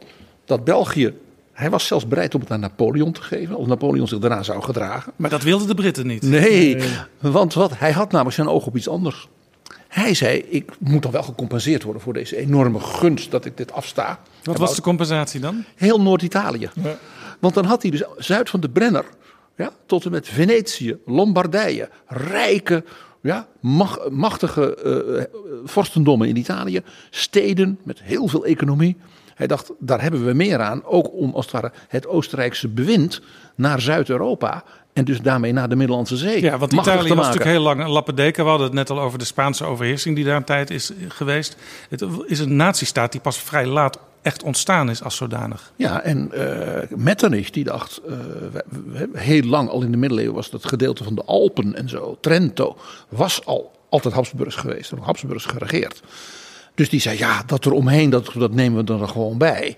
dat België. Hij was zelfs bereid om het aan Napoleon te geven. Als Napoleon zich daarna zou gedragen. Maar dat wilden de Britten niet. Nee, want wat, hij had namelijk zijn oog op iets anders. Hij zei: Ik moet dan wel gecompenseerd worden voor deze enorme gunst dat ik dit afsta. Wat was de compensatie dan? Heel Noord-Italië. Want dan had hij dus zuid van de Brenner, ja, tot en met Venetië, Lombardije, rijke, ja, mach- machtige eh, vorstendommen in Italië, steden met heel veel economie. Hij dacht, daar hebben we meer aan, ook om als het ware het Oostenrijkse bewind naar Zuid-Europa en dus daarmee naar de Middellandse Zee Ja, want Italië was natuurlijk heel lang een lappendeken. We hadden het net al over de Spaanse overheersing die daar een tijd is geweest. Het is een nazistaat die pas vrij laat echt ontstaan is als zodanig. Ja, en eh Metternich die dacht, eh, heel lang al in de middeleeuwen was dat gedeelte van de Alpen en zo, Trento, was al altijd Habsburgs geweest, en Habsburgs geregeerd. Dus die zei, ja, dat er omheen, dat, dat nemen we er gewoon bij.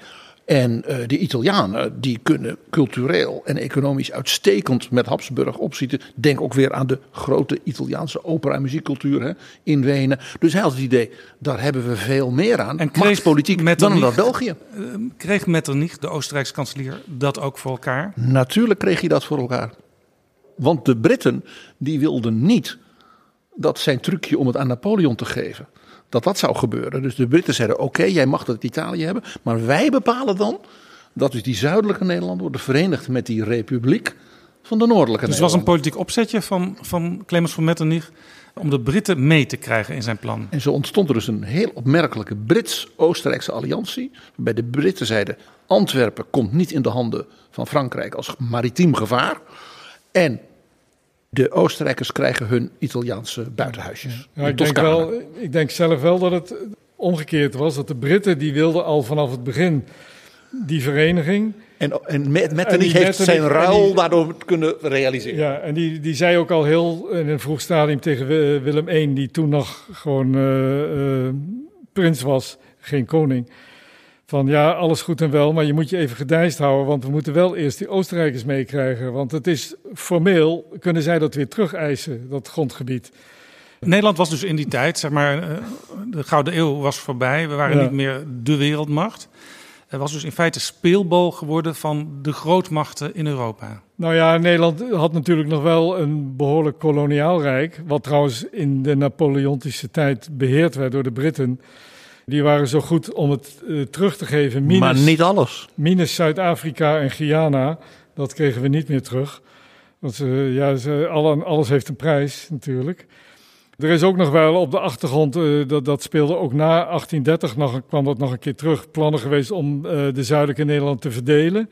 En eh, de Italianen, die kunnen cultureel en economisch uitstekend met Habsburg opzitten. Denk ook weer aan de grote Italiaanse opera- en muziekcultuur hè, in Wenen. Dus hij had het idee, daar hebben we veel meer aan, En kreeg dan in België. Eh, Kreeg Metternich, de Oostenrijkse kanselier, dat ook voor elkaar? Natuurlijk kreeg hij dat voor elkaar. Want de Britten die wilden niet dat zijn trucje om het aan Napoleon te geven, dat dat zou gebeuren. Dus de Britten zeiden: oké, jij mag dat Italië hebben, maar wij bepalen dan dat dus die zuidelijke Nederlanden worden verenigd met die republiek van de noordelijke Dus het was een politiek opzetje van, van Clemens van Metternich om de Britten mee te krijgen in zijn plan. En zo ontstond er dus een heel opmerkelijke Brits-Oostenrijkse alliantie. Waarbij de Britten zeiden: Antwerpen komt niet in de handen van Frankrijk als maritiem gevaar. En de Oostenrijkers krijgen hun Italiaanse buitenhuisjes. Ja, ik, denk wel, ik denk zelf wel dat het omgekeerd was. Dat de Britten die wilden al vanaf het begin die vereniging. En, en met, Metternich heeft zijn Metternich- en ruil die- daardoor kunnen realiseren. Ja, en die, die zei ook al heel in een vroeg stadium tegen Wi- Willem I, die toen nog gewoon eh, eh, prins was, geen koning. Van ja, alles goed en wel, maar je moet je even gedijst houden, want we moeten wel eerst die Oostenrijkers meekrijgen. Want het is formeel, kunnen zij dat weer terugeisen, dat grondgebied. Nederland was dus in die tijd, zeg maar, eh, de Gouden Eeuw was voorbij. We waren Ja. niet meer de wereldmacht. Het was dus in feite speelbal geworden van de grootmachten in Europa. Nou ja, Nederland had natuurlijk nog wel een behoorlijk koloniaal rijk. Wat trouwens in de Napoleontische tijd beheerd werd door de Britten. Die waren zo goed om het eh, terug te geven. Minus, Maar niet alles. minus Zuid-Afrika en Guyana. Dat kregen we niet meer terug. Want ze, ja, ze, alle- alles heeft een prijs natuurlijk. Er is ook nog wel op de achtergrond, eh, dat, dat speelde ook na 1830, nog, kwam dat nog een keer terug, plannen geweest om eh, de zuidelijke Nederland te verdelen.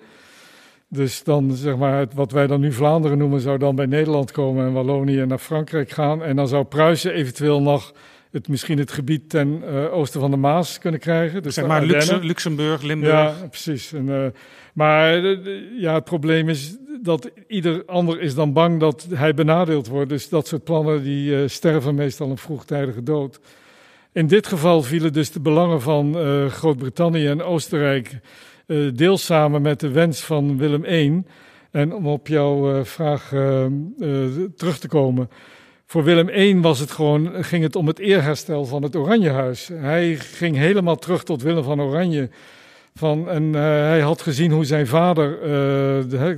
Dus dan zeg maar, het- wat wij dan nu Vlaanderen noemen, zou dan bij Nederland komen en Wallonië naar Frankrijk gaan. En dan zou Pruisen eventueel nog het, misschien het gebied ten eh, oosten van de Maas kunnen krijgen. Dus Zeg maar Luxemburg, Limburg. Ja, precies. En, eh, maar eh, ja, het probleem is dat ieder ander is dan bang dat hij benadeeld wordt. Dus dat soort plannen die sterven meestal een vroegtijdige dood. In dit geval vielen dus de belangen van Groot-Brittannië en Oostenrijk deels samen met de wens van Willem I. En om op jouw vraag terug te komen. Voor Willem I was het gewoon, ging het om het eerherstel van het Oranjehuis. Hij ging helemaal terug tot Willem van Oranje. Van, en eh, hij had gezien hoe zijn vader, eh,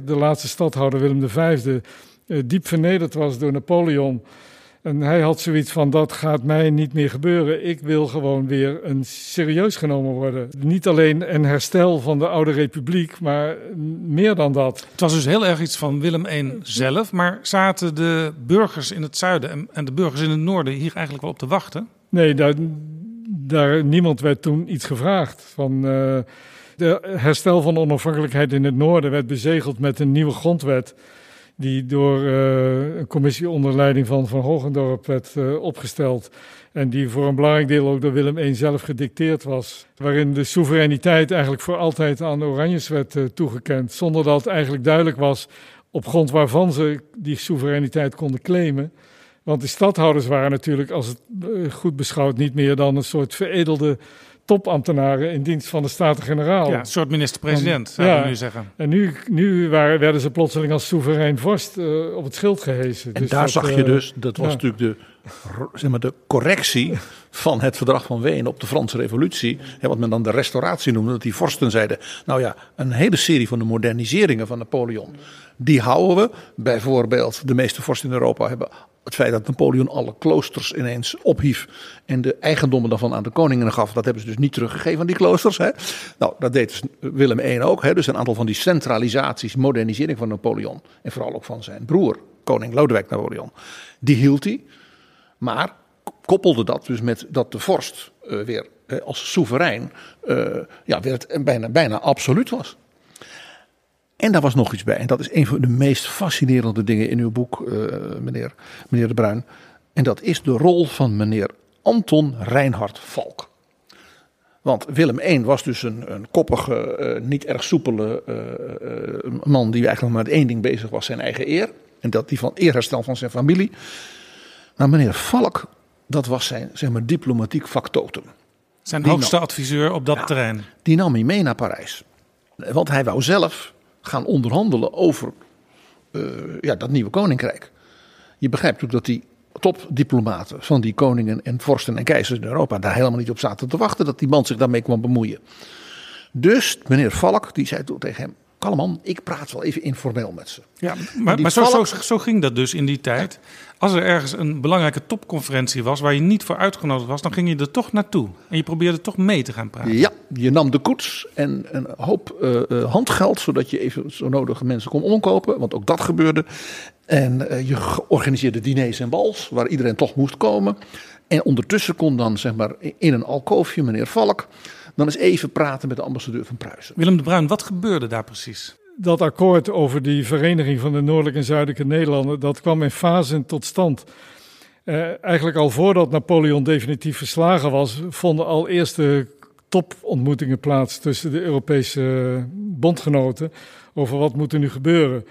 de, laatste stadhouder Willem V, eh, diep vernederd was door Napoleon. En hij had zoiets van: dat gaat mij niet meer gebeuren. Ik wil gewoon weer een serieus genomen worden. Niet alleen een herstel van de oude republiek, maar meer dan dat. Het was dus heel erg iets van Willem I zelf. Maar zaten de burgers in het zuiden en, de burgers in het noorden hier eigenlijk wel op te wachten? Nee, daar, daar, niemand werd toen iets gevraagd. Van, eh, de herstel van onafhankelijkheid in het noorden werd bezegeld met een nieuwe grondwet. Die door eh, een commissie onder leiding van Van Hogendorp werd eh, opgesteld. En die voor een belangrijk deel ook door Willem I zelf gedicteerd was. Waarin de soevereiniteit eigenlijk voor altijd aan Oranjes werd eh, toegekend. Zonder dat eigenlijk duidelijk was op grond waarvan ze die soevereiniteit konden claimen. Want de stadhouders waren natuurlijk, als het goed beschouwd, niet meer dan een soort veredelde topambtenaren in dienst van de Staten-Generaal. Ja, een soort minister-president, zouden we nu zeggen. En nu, nu waren, werden ze plotseling als soeverein vorst eh, op het schild gehesen. En Dus daar dat, zag je eh, dus, dat was ja. natuurlijk de, zeg maar, de correctie van het verdrag van Wenen op de Franse revolutie. Hè, wat men dan de restauratie noemde. Dat die vorsten zeiden, nou ja, een hele serie van de moderniseringen van Napoleon. Die houden we. Bijvoorbeeld de meeste vorsten in Europa hebben het feit dat Napoleon alle kloosters ineens ophief. En de eigendommen daarvan aan de koningen gaf. Dat hebben ze dus niet teruggegeven aan die kloosters. Hè. Nou, dat deed dus Willem I ook. Hè. Dus een aantal van die centralisaties, modernisering van Napoleon. En vooral ook van zijn broer, koning Lodewijk Napoleon. Die hield hij. Maar koppelde dat dus met dat de vorst eh, weer als soeverein eh, ja, weer bijna, bijna absoluut was. En daar was nog iets bij. En dat is een van de meest fascinerende dingen in uw boek, eh, meneer, meneer De Bruin. En dat is de rol van meneer Anton Reinhard Valk. Want Willem I was dus een, een koppige, eh, niet erg soepele eh, man die eigenlijk maar met één ding bezig was, zijn eigen eer. En dat die van eerherstel van zijn familie. Maar meneer Valk, dat was zijn zeg maar, diplomatiek factotum. Zijn Die hoogste nam- adviseur op dat terrein. Die nam hij mee naar Parijs. Want hij wou zelf gaan onderhandelen over eh, ja, dat nieuwe koninkrijk. Je begrijpt ook dat die topdiplomaten van die koningen en vorsten en keizers in Europa daar helemaal niet op zaten te wachten dat die man zich daarmee kwam bemoeien. Dus meneer Valk die zei toen tegen hem: Kalm man, ik praat wel even informeel met ze. Ja, maar, maar zo, Valk- zo, zo ging dat dus in die tijd. Als er ergens een belangrijke topconferentie was waar je niet voor uitgenodigd was, dan ging je er toch naartoe. En je probeerde toch mee te gaan praten. Ja, je nam de koets en een hoop eh, eh, handgeld, zodat je even zo nodige mensen kon omkopen. Want ook dat gebeurde. En eh, je organiseerde diners en bals, waar iedereen toch moest komen. En ondertussen kon dan, zeg maar, in een alkoofje, meneer Valk, dan eens even praten met de ambassadeur van Pruisen. Willem de Bruin, wat gebeurde daar precies? Dat akkoord over die vereniging van de noordelijke en zuidelijke Nederlanden, dat kwam in fasen tot stand. Eh, eigenlijk al voordat Napoleon definitief verslagen was, vonden al eerste topontmoetingen plaats tussen de Europese bondgenoten over wat moet er nu gebeuren.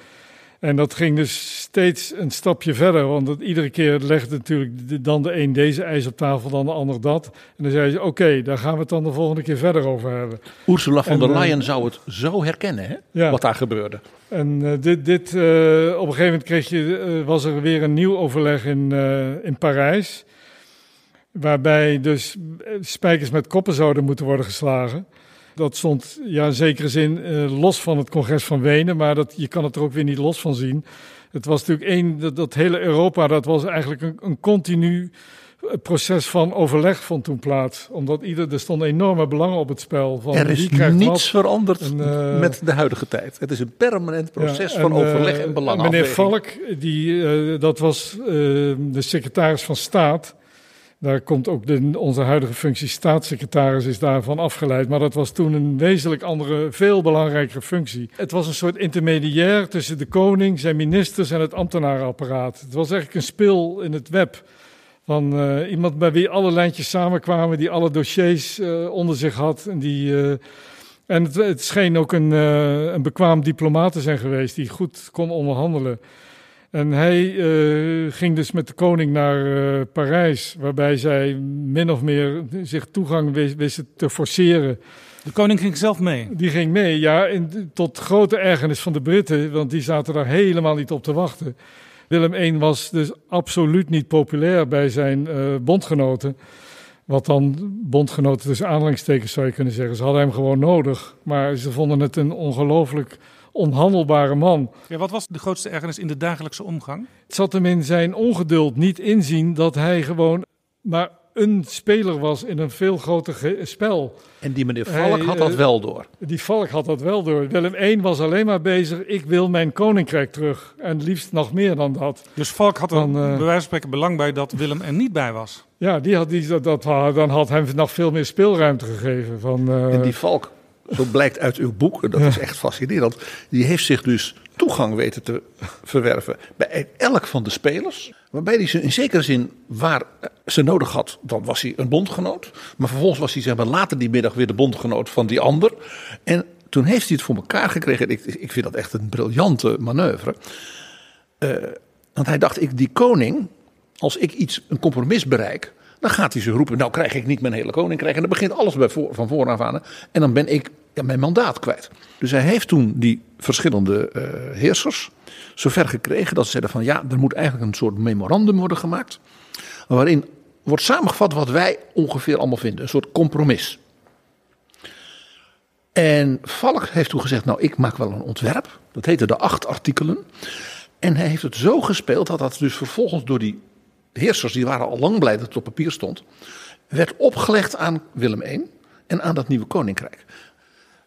En dat ging dus steeds een stapje verder, want iedere keer legde natuurlijk de- dan de een deze eis op tafel, dan de ander dat. En dan zei ze, oké, daar gaan we het dan de volgende keer verder over hebben. Ursula von En, der eh, Leyen zou het zo herkennen, hè, Ja. wat daar gebeurde. En eh, dit, dit, eh, op een gegeven moment kreeg je, was er weer een nieuw overleg in, in Parijs. Waarbij dus spijkers met koppen zouden moeten worden geslagen. Dat stond ja, in zekere zin eh, los van het congres van Wenen, maar dat, je kan het er ook weer niet los van zien. Het was natuurlijk één, dat, dat hele Europa, dat was eigenlijk een, een continu eh, proces van overleg vond toen plaats. Omdat ieder, er stonden enorme belangen op het spel. Van Er is niets wat. veranderd En, eh, met de huidige tijd. Het is een permanent proces Ja, van overleg en belangen. Meneer Valk, die, dat was de secretaris van staat. Daar komt ook de, onze huidige functie staatssecretaris is daarvan afgeleid. Maar dat was toen een wezenlijk andere, veel belangrijkere functie. Het was een soort intermediair tussen de koning, zijn ministers en het ambtenarenapparaat. Het was eigenlijk een spil in het web. Van uh, iemand bij wie alle lijntjes samenkwamen, die alle dossiers uh, onder zich had. En, die, uh, en het, het, scheen ook een, een bekwaam diplomaat te zijn geweest die goed kon onderhandelen. En hij uh, ging dus met de koning naar uh, Parijs, waarbij zij min of meer zich toegang wisten te forceren. De koning ging zelf mee? Die ging mee, ja, in, tot grote ergernis van de Britten, want die zaten daar helemaal niet op te wachten. Willem I was dus absoluut niet populair bij zijn uh, bondgenoten. Wat dan bondgenoten tussen aanhalingstekens zou je kunnen zeggen. Ze hadden hem gewoon nodig, maar ze vonden het een ongelooflijk onhandelbare man. Ja, wat was de grootste ergernis in de dagelijkse omgang? Het zat hem in zijn ongeduld niet inzien dat hij gewoon maar een speler was in een veel groter spel. En die meneer Valk hij, had dat wel door. Die Valk had dat wel door. Willem I was alleen maar bezig, ik wil mijn koninkrijk terug. En liefst nog meer dan dat. Dus Valk had er dan, uh, bij wijze van spreken belang bij dat Willem er niet bij was? Ja, die had, die, dat, dat, dan had hem nog veel meer speelruimte gegeven. Van, uh, en die Valk zo blijkt uit uw boek, dat is echt fascinerend. Die heeft zich dus toegang weten te verwerven bij elk van de spelers. Waarbij hij ze in zekere zin waar ze nodig had, dan was hij een bondgenoot. Maar vervolgens was hij zeg maar, later die middag weer de bondgenoot van die ander. En toen heeft hij het voor elkaar gekregen. Ik, ik vind dat echt een briljante manoeuvre. Uh, want hij dacht, ik, die koning, als ik iets, een compromis bereik, dan gaat hij ze roepen, nou krijg ik niet mijn hele koninkrijk. En dan begint alles bij van vooraf aan. En dan ben ik mijn mandaat kwijt. Dus hij heeft toen die verschillende uh, heersers zover gekregen dat ze zeiden van ja, er moet eigenlijk een soort memorandum worden gemaakt. Waarin wordt samengevat wat wij ongeveer allemaal vinden. Een soort compromis. En Valk heeft toen gezegd, nou ik maak wel een ontwerp. Dat heette de acht artikelen. En hij heeft het zo gespeeld dat dat dus vervolgens door die heersers, die waren al lang blij dat het op papier stond, werd opgelegd aan Willem I en aan dat nieuwe koninkrijk.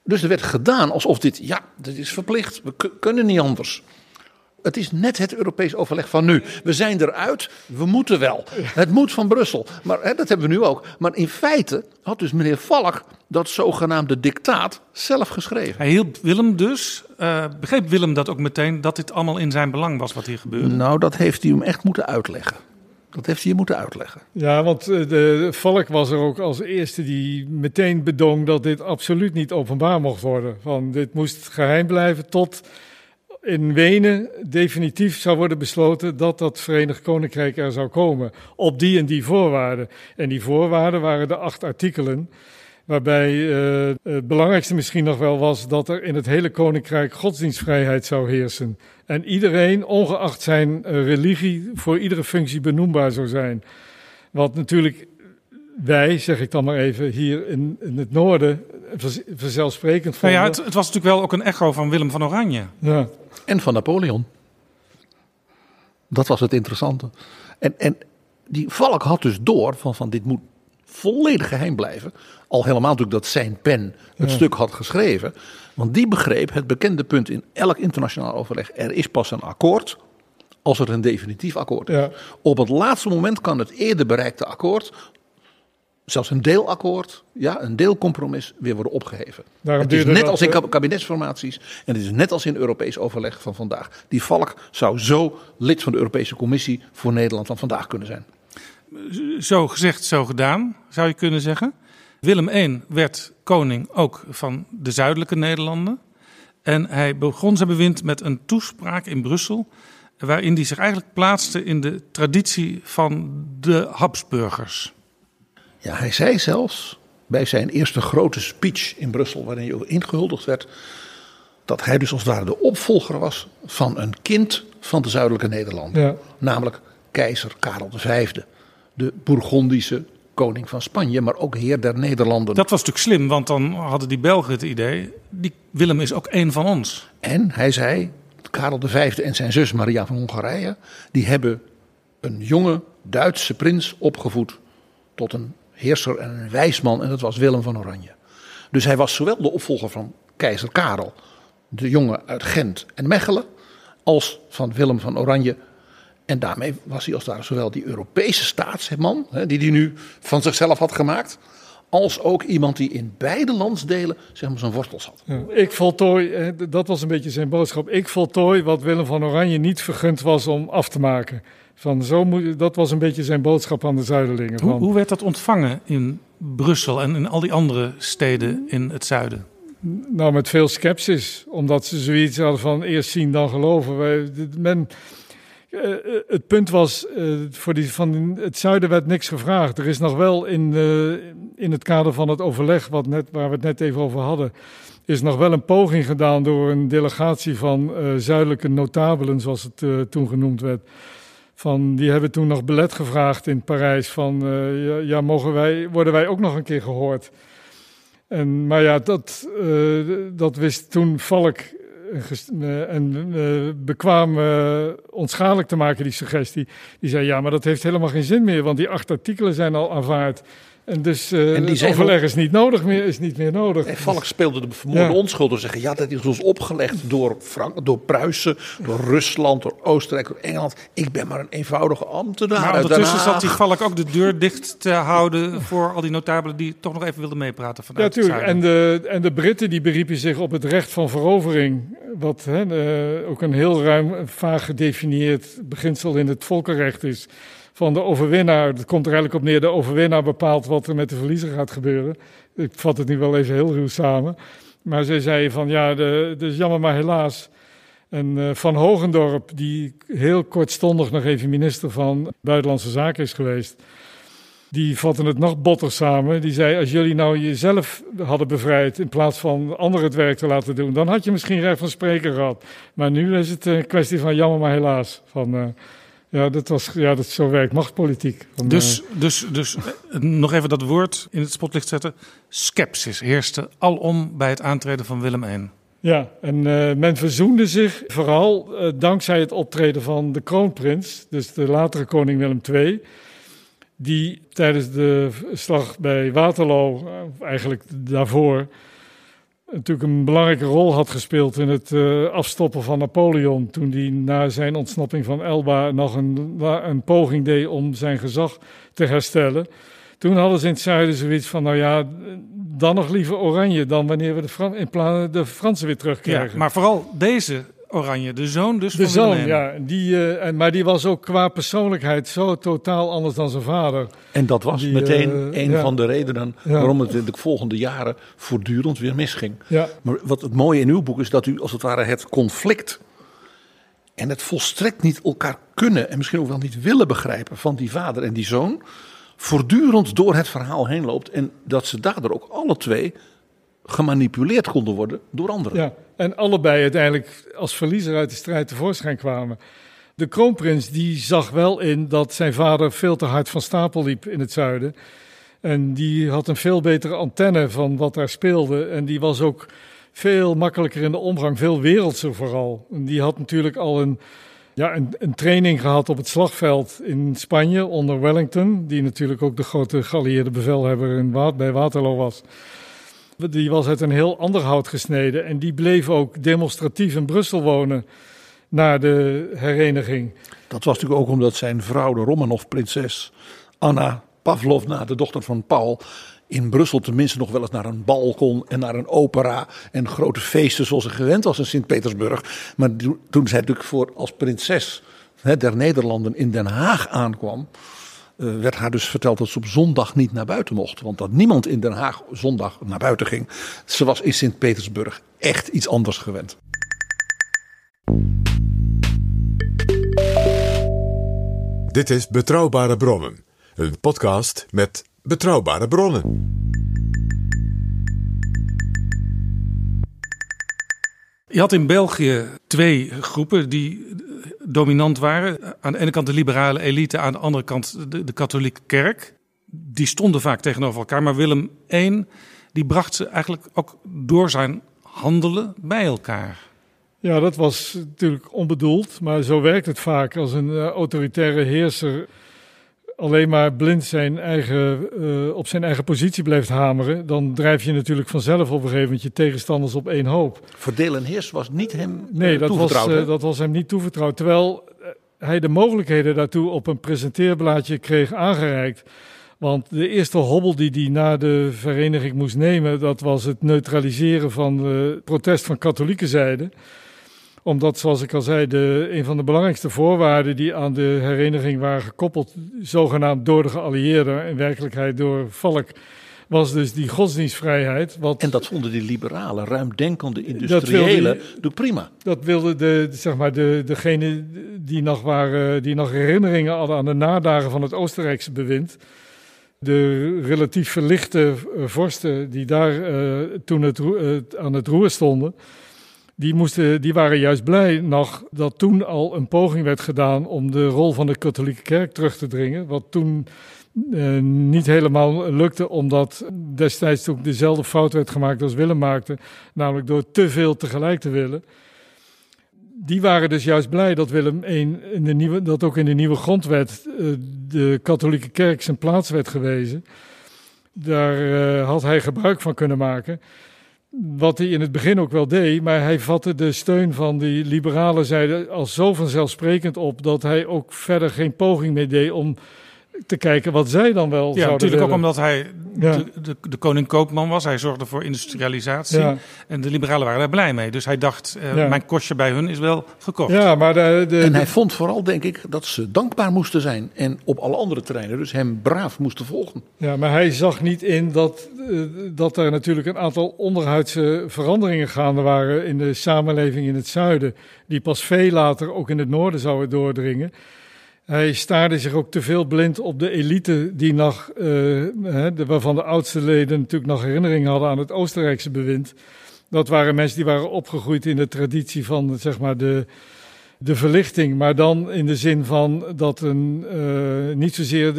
Dus er werd gedaan alsof dit, ja, dit is verplicht, we kunnen niet anders. Het is net het Europees overleg van nu. We zijn eruit, we moeten wel. Het moet van Brussel. Maar hè, dat hebben we nu ook. Maar in feite had dus meneer Valk dat zogenaamde dictaat zelf geschreven. Hij hielp Willem dus. Uh, begreep Willem dat ook meteen dat dit allemaal in zijn belang was wat hier gebeurde? Nou, dat heeft hij hem echt moeten uitleggen. Dat heeft hij je moeten uitleggen. Ja, want eh, de Valk was er ook als eerste die meteen bedong dat dit absoluut niet openbaar mocht worden. Van dit moest geheim blijven tot in Wenen definitief zou worden besloten dat dat Verenigd Koninkrijk er zou komen. Op die en die voorwaarden. En die voorwaarden waren de acht artikelen. Waarbij uh, het belangrijkste misschien nog wel was dat er in het hele koninkrijk godsdienstvrijheid zou heersen. En iedereen, ongeacht zijn uh, religie, voor iedere functie benoembaar zou zijn. Wat natuurlijk wij, zeg ik dan maar even, hier in, in het noorden vanzelfsprekend vonden. Nou ja, het, het, was natuurlijk wel ook een echo van Willem van Oranje. Ja. En van Napoleon. Dat was het interessante. En, en die Valk had dus door van, van dit moet volledig geheim blijven. Al helemaal natuurlijk dat zijn pen het ja. stuk had geschreven. Want die begreep het bekende punt in elk internationaal overleg. Er is pas een akkoord als er een definitief akkoord is. Ja. Op het laatste moment kan het eerder bereikte akkoord, zelfs een deelakkoord, ja, een deelcompromis, weer worden opgeheven. Daarom het is net dat, als in kab- kabinetsformaties en het is net als in Europees overleg van vandaag. Die Valk zou zo lid van de Europese Commissie voor Nederland van vandaag kunnen zijn. Zo gezegd, zo gedaan, zou je kunnen zeggen. Willem I werd koning ook van de zuidelijke Nederlanden. En hij begon zijn bewind met een toespraak in Brussel. waarin hij zich eigenlijk plaatste in de traditie van de Habsburgers. Ja, hij zei zelfs bij zijn eerste grote speech in Brussel, waarin hij ook ingehuldigd werd, dat hij dus als het ware de opvolger was van een kind van de zuidelijke Nederlanden. Ja. Namelijk keizer Karel V, de Bourgondische koning van Spanje, maar ook heer der Nederlanden. Dat was natuurlijk slim, want dan hadden die Belgen het idee. Die Willem is ook één van ons. En hij zei, Karel V en zijn zus Maria van Hongarije, die hebben een jonge Duitse prins opgevoed tot een heerser en een wijsman en dat was Willem van Oranje. Dus hij was zowel de opvolger van keizer Karel, de jongen uit Gent en Mechelen, als van Willem van Oranje En daarmee was hij als daar zowel die Europese staatsman, hè, die hij nu van zichzelf had gemaakt, als ook iemand die in beide landsdelen zeg maar, zijn wortels had. Ja, ik voltooi, eh, dat was een beetje zijn boodschap. Ik voltooi wat Willem van Oranje niet vergund was om af te maken. Van zo moet, dat was een beetje zijn boodschap aan de Zuiderlingen. Hoe, Van, hoe werd dat ontvangen in Brussel en in al die andere steden in het zuiden? Nou, met veel sceptisch. Omdat ze zoiets hadden van eerst zien dan geloven. Men, eh, eh, het punt was, eh, voor die, van het zuiden werd niks gevraagd. Er is nog wel in, in het kader van het overleg, wat net, waar we het net even over hadden, is nog wel een poging gedaan door een delegatie van zuidelijke notabelen, zoals het toen genoemd werd. Van, die hebben toen nog belet gevraagd in Parijs van, ja, mogen wij, worden wij ook nog een keer gehoord? En, maar ja, dat, dat wist toen Valk en bekwaam eh, onschadelijk te maken, die suggestie. Die zei, ja, maar dat heeft helemaal geen zin meer, want die acht artikelen zijn al aanvaard. En dus eh En die overleg is niet, nodig meer, is niet meer nodig. En Valk speelde de vermoorde Ja. onschuld door te zeggen: ja, dat is ons opgelegd door, Frank, door Pruisen, door Rusland, door Oostenrijk, door Engeland. Ik ben maar een eenvoudige ambtenaar. Maar ondertussen zat die Valk ook de deur dicht te houden voor al die notabelen die toch nog even wilden meepraten Ja, vanuit het tuurlijk. En de, en de Britten die beriepen zich op het recht van verovering. Wat hè, ook een heel ruim, vaag gedefinieerd beginsel in het volkenrecht is. Van de overwinnaar, het komt er eigenlijk op neer, de overwinnaar bepaalt wat er met de verliezer gaat gebeuren. Ik vat het nu wel even heel ruw samen. Maar zij zeiden van ja, de, dus jammer maar helaas. En eh, Van Hogendorp, die heel kortstondig nog even minister van Buitenlandse Zaken is geweest. Die vatten het nog botter samen. Die zei: Als jullie nou jezelf hadden bevrijd. in plaats van anderen het werk te laten doen. dan had je misschien recht van spreken gehad. Maar nu is het een kwestie van jammer, maar helaas. Van, eh, ja, dat was, ja, dat zo werkt machtspolitiek. Dus, eh, dus, dus eh, nog even dat woord in het spotlicht zetten. Skepsis heerste alom bij het aantreden van Willem I. Ja, en eh, men verzoende zich vooral dankzij het optreden van de kroonprins, dus de latere koning Willem II, die tijdens de slag bij Waterloo, eigenlijk daarvoor, natuurlijk een belangrijke rol had gespeeld in het eh, afstoppen van Napoleon. Toen hij na zijn ontsnapping van Elba nog een, een poging deed om zijn gezag te herstellen. Toen hadden ze in het zuiden zoiets van, nou ja, dan nog liever oranje dan wanneer we de, Fransen weer terugkrijgen. maar vooral deze Oranje, de zoon dus de van Willem zoon, I. ja, die, eh, en- maar die was ook qua persoonlijkheid zo totaal anders dan zijn vader. En dat was Die, meteen eh, een ja. van de redenen Ja. waarom het in de volgende jaren voortdurend weer misging. Ja. Maar wat het mooie in uw boek is dat u als het ware het conflict en het volstrekt niet elkaar kunnen en misschien ook wel niet willen begrijpen van die vader en die zoon voortdurend door het verhaal heen loopt en dat ze daardoor ook alle twee gemanipuleerd konden worden door anderen. Ja, en allebei uiteindelijk als verliezer uit de strijd tevoorschijn kwamen. De kroonprins die zag wel in dat zijn vader veel te hard van stapel liep in het zuiden. En die had een veel betere antenne van wat daar speelde. En die was ook veel makkelijker in de omgang, veel wereldser vooral. En die had natuurlijk al een, ja, een, training gehad op het slagveld in Spanje onder Wellington. Die natuurlijk ook de grote geallieerde bevelhebber in bij Waterloo was. Die was uit een heel ander hout gesneden. En die bleef ook demonstratief in Brussel wonen na de hereniging. Dat was natuurlijk ook omdat zijn vrouw, de Romanov-prinses Anna Pavlovna, de dochter van Paul, in Brussel tenminste nog wel eens naar een bal kon en naar een opera en grote feesten zoals ze gewend was in Sint-Petersburg. Maar toen zij natuurlijk voor als prinses der Nederlanden in Den Haag aankwam, eh, werd haar dus verteld dat ze op zondag niet naar buiten mocht. Want dat niemand in Den Haag zondag naar buiten ging. Ze was in Sint-Petersburg echt iets anders gewend. Dit is Betrouwbare Bronnen, een podcast met betrouwbare bronnen. Je had in België twee groepen die dominant waren. Aan de ene kant de liberale elite, aan de andere kant de, katholieke kerk. Die stonden vaak tegenover elkaar. Maar Willem I die bracht ze eigenlijk ook door zijn handelen bij elkaar. Ja, dat was natuurlijk onbedoeld, maar zo werkt het vaak als een eh, autoritaire heerser alleen maar blind zijn eigen, eh, op zijn eigen positie blijft hameren. Dan drijf je natuurlijk vanzelf op een gegeven moment je tegenstanders op één hoop. Verdeel en heers was niet hem Nee, eh, dat was, toevertrouwd. eh, hè? dat was hem niet toevertrouwd. Terwijl eh, hij de mogelijkheden daartoe op een presenteerblaadje kreeg aangereikt. Want de eerste hobbel die hij na de vereniging moest nemen, dat was het neutraliseren van het protest van katholieke zijde. Omdat, zoals ik al zei, de, een van de belangrijkste voorwaarden die aan de hereniging waren gekoppeld, zogenaamd door de geallieerden, in werkelijkheid door Valk, was dus die godsdienstvrijheid. Wat, En dat vonden die liberalen, ruimdenkende industriëlen, doe prima. dat wilde de, zeg maar de, degene die nog, waren, die nog herinneringen hadden aan de nadagen van het Oostenrijkse bewind. De relatief verlichte eh, vorsten die daar eh, toen het, eh, aan het roer stonden, die, moesten, die waren juist blij nog dat toen al een poging werd gedaan om de rol van de katholieke kerk terug te dringen. Wat toen eh, niet helemaal lukte, omdat destijds ook dezelfde fout werd gemaakt als Willem maakte, namelijk door te veel tegelijk te willen. Die waren dus juist blij dat Willem in de nieuwe, dat ook in de nieuwe grondwet eh, de katholieke kerk zijn plaats werd gewezen. Daar eh, had hij gebruik van kunnen maken. Wat hij in het begin ook wel deed, maar hij vatte de steun van die liberale zijde als zo vanzelfsprekend op dat hij ook verder geen poging meer deed om te kijken wat zij dan wel Ja, natuurlijk ook omdat hij Ja. de, de, de koning koopman was. Hij zorgde voor industrialisatie. Ja. En de liberalen waren daar blij mee. Dus hij dacht, eh, Ja. mijn kostje bij hun is wel gekocht. Ja, maar de, de, En hij vond vooral, denk ik, dat ze dankbaar moesten zijn. En op alle andere terreinen dus hem braaf moesten volgen. Ja, maar hij zag niet in dat, eh, dat er natuurlijk een aantal onderhuidse veranderingen gaande waren in de samenleving in het zuiden, die pas veel later ook in het noorden zouden doordringen. Hij staarde zich ook te veel blind op de elite, die nog, eh, de, waarvan de oudste leden natuurlijk nog herinneringen hadden aan het Oostenrijkse bewind. Dat waren mensen die waren opgegroeid in de traditie van zeg maar, de, de verlichting, maar dan in de zin van dat een, eh, niet zozeer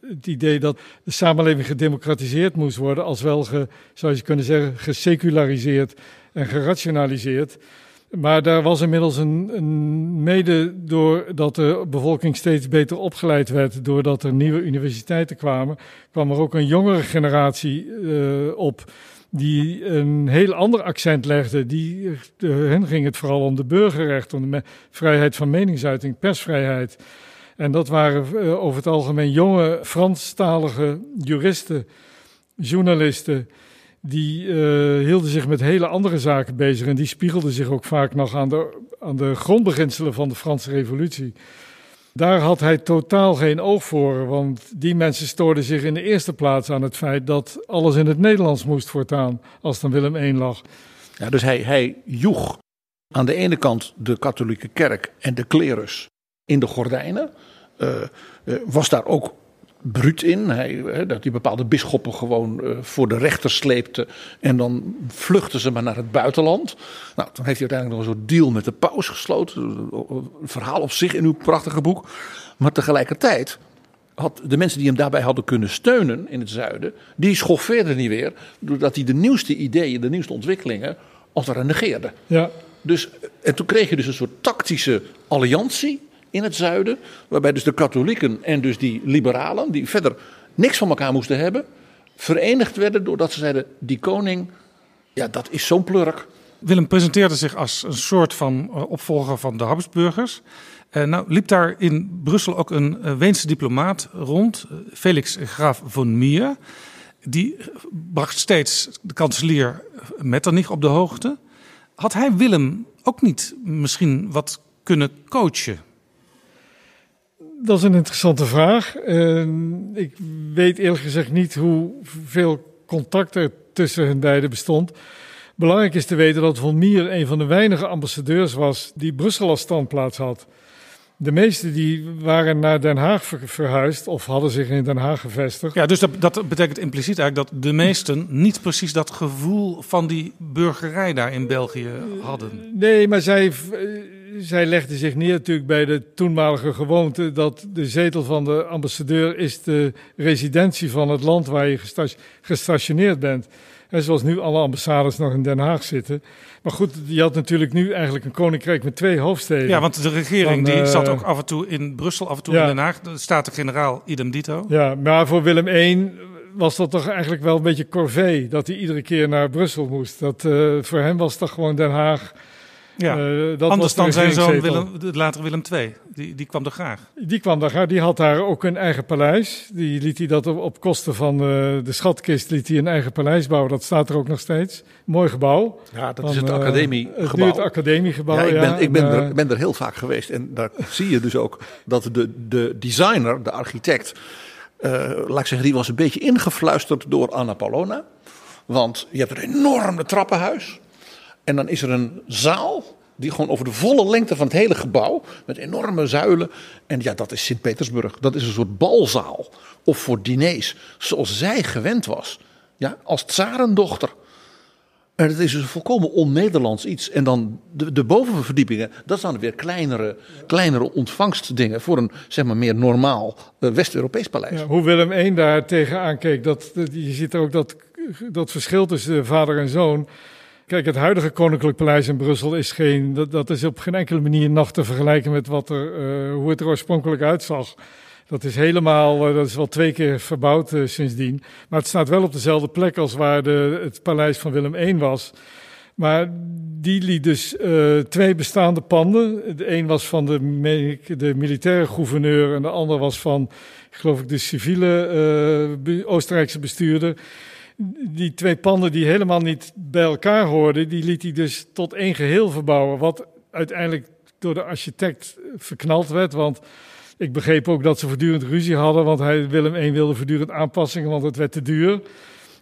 het idee dat de samenleving gedemocratiseerd moest worden, als wel, ge, zou je kunnen zeggen, geseculariseerd en gerationaliseerd. Maar daar was inmiddels een, een mede doordat de bevolking steeds beter opgeleid werd, doordat er nieuwe universiteiten kwamen, kwam er ook een jongere generatie eh, op die een heel ander accent legde. Die, hen ging het vooral om de burgerrechten, om de vrijheid van meningsuiting, persvrijheid. En dat waren eh, over het algemeen jonge Franstalige juristen, journalisten. Die eh, hielden zich met hele andere zaken bezig. En die spiegelden zich ook vaak nog aan de, aan de grondbeginselen van de Franse Revolutie. Daar had hij totaal geen oog voor, want die mensen stoorden zich in de eerste plaats aan het feit dat alles in het Nederlands moest voortaan, als dan Willem I lag. Ja, dus hij, hij joeg aan de ene kant de katholieke kerk en de klerus in de gordijnen. Eh, eh, was daar ook bruut in. Hij, dat hij bepaalde bisschoppen gewoon eh, voor de rechter sleepte. En dan vluchtten ze maar naar het buitenland. Nou, toen heeft hij uiteindelijk nog een soort deal met de paus gesloten. Een verhaal op zich in uw prachtige boek. Maar tegelijkertijd had de mensen die hem daarbij hadden kunnen steunen in het zuiden, die schoffeerden niet weer, doordat hij de nieuwste ideeën, de nieuwste ontwikkelingen, als het ware negeerde. Ja, Dus, en toen kreeg je dus een soort tactische alliantie in het zuiden, waarbij dus de katholieken en dus die liberalen, die verder niks van elkaar moesten hebben, verenigd werden doordat ze zeiden, die koning, ja dat is zo'n plurk. Willem presenteerde zich als een soort van eh, opvolger van de Habsburgers. Eh, nou liep daar in Brussel ook een eh, Weense diplomaat rond, Felix Graaf von Mier. Die bracht steeds de kanselier Metternich op de hoogte. Had hij Willem ook niet misschien wat kunnen coachen? Dat is een interessante vraag. Eh, ik weet eerlijk gezegd niet hoeveel contact er tussen hen beiden bestond. Belangrijk is te weten dat Von Mier een van de weinige ambassadeurs was die Brussel als standplaats had. De meeste die waren naar Den Haag ver- verhuisd of hadden zich in Den Haag gevestigd. Ja, dus dat, dat betekent impliciet eigenlijk dat de meesten niet precies dat gevoel van die burgerij daar in België hadden. Nee, maar zij, zij legde zich neer natuurlijk bij de toenmalige gewoonte dat de zetel van de ambassadeur is de residentie van het land waar je gesta- gestationeerd bent. En zoals nu alle ambassades nog in Den Haag zitten. Maar goed, je had natuurlijk nu eigenlijk een koninkrijk met twee hoofdsteden. Ja, want de regering Dan, die eh, zat ook af en toe in Brussel, af en toe ja. in Den Haag. De Staten-Generaal idem dito. Ja, maar voor Willem I was dat toch eigenlijk wel een beetje corvée dat hij iedere keer naar Brussel moest. Dat, eh, voor hem was toch gewoon Den Haag Ja. Eh, dat Anders dan zijn zoon. Willem, de later Willem II. Die, die kwam er graag. Die kwam daar, die had daar ook een eigen paleis. Die liet hij dat op, op kosten van eh, de schatkist liet hij een eigen paleis bouwen. Dat staat er ook nog steeds. Mooi gebouw. Ja, dat Van, is het eh, academiegebouw. Het academiegebouw, Ja, ik ben, ja. ik ben, En, er, ben heel vaak geweest. En daar zie je dus ook dat de, de designer, de architect, eh, laat ik zeggen, die was een beetje ingefluisterd door Anna Paulona. Want je hebt een enorme trappenhuis. En dan is er een zaal die gewoon over de volle lengte van het hele gebouw, met enorme zuilen. En ja, dat is Sint-Petersburg. Dat is een soort balzaal. Of voor diners, zoals zij gewend was. Ja, als tsarendochter. En het is dus een volkomen on-Nederlands iets. En dan de, de bovenverdiepingen, dat zijn weer kleinere, kleinere ontvangstdingen voor een zeg maar, meer normaal eh, West-Europees paleis. Ja, hoe Willem I daar tegenaan keek, dat, je ziet ook dat, dat verschil tussen vader en zoon. Kijk, het huidige Koninklijk Paleis in Brussel is geen, dat, dat is op geen enkele manier nog te vergelijken met wat er, eh, hoe het er oorspronkelijk uitzag. Dat is helemaal, eh, dat is wel twee keer verbouwd eh, sindsdien. Maar het staat wel op dezelfde plek als waar de, het paleis van Willem I was. Maar die liet dus twee bestaande panden. De een was van de, de militaire gouverneur en de ander was van, geloof ik, de civiele Oostenrijkse bestuurder. Die twee panden die helemaal niet bij elkaar hoorden, die liet hij dus tot één geheel verbouwen. Wat uiteindelijk door de architect verknald werd. Want ik begreep ook dat ze voortdurend ruzie hadden, want hij, Willem I wilde voortdurend aanpassingen, want het werd te duur.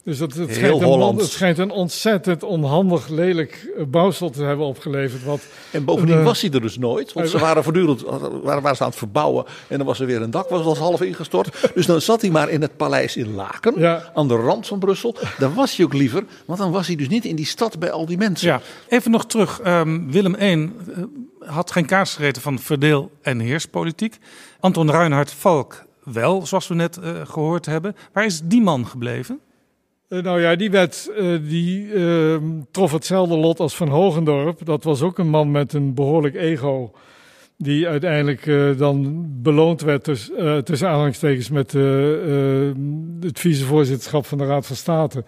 Dus dat, het, schijnt een, het schijnt een ontzettend onhandig, lelijk eh, bouwsel te hebben opgeleverd. Wat, En bovendien Eh, was hij er dus nooit. Want ze waren voortdurend waren, waren ze aan het verbouwen. En dan was er weer een dak, was als half ingestort. Dus dan zat hij maar in het paleis in Laken. Ja. Aan de rand van Brussel. Daar was hij ook liever. Want dan was hij dus niet in die stad bij al die mensen. Ja, even nog terug. Ehm, Willem I eh, had geen kaars gereten van verdeel- en heerspolitiek. Anton Reinhard Valk wel, zoals we net eh, gehoord hebben. Waar is die man gebleven? Eh, nou ja, die wet eh, die ehm, trof hetzelfde lot als Van Hogendorp. Dat was ook een man met een behoorlijk ego. Die uiteindelijk eh, dan beloond werd dus, tussen aanhalingstekens met het vicevoorzitterschap van de Raad van State.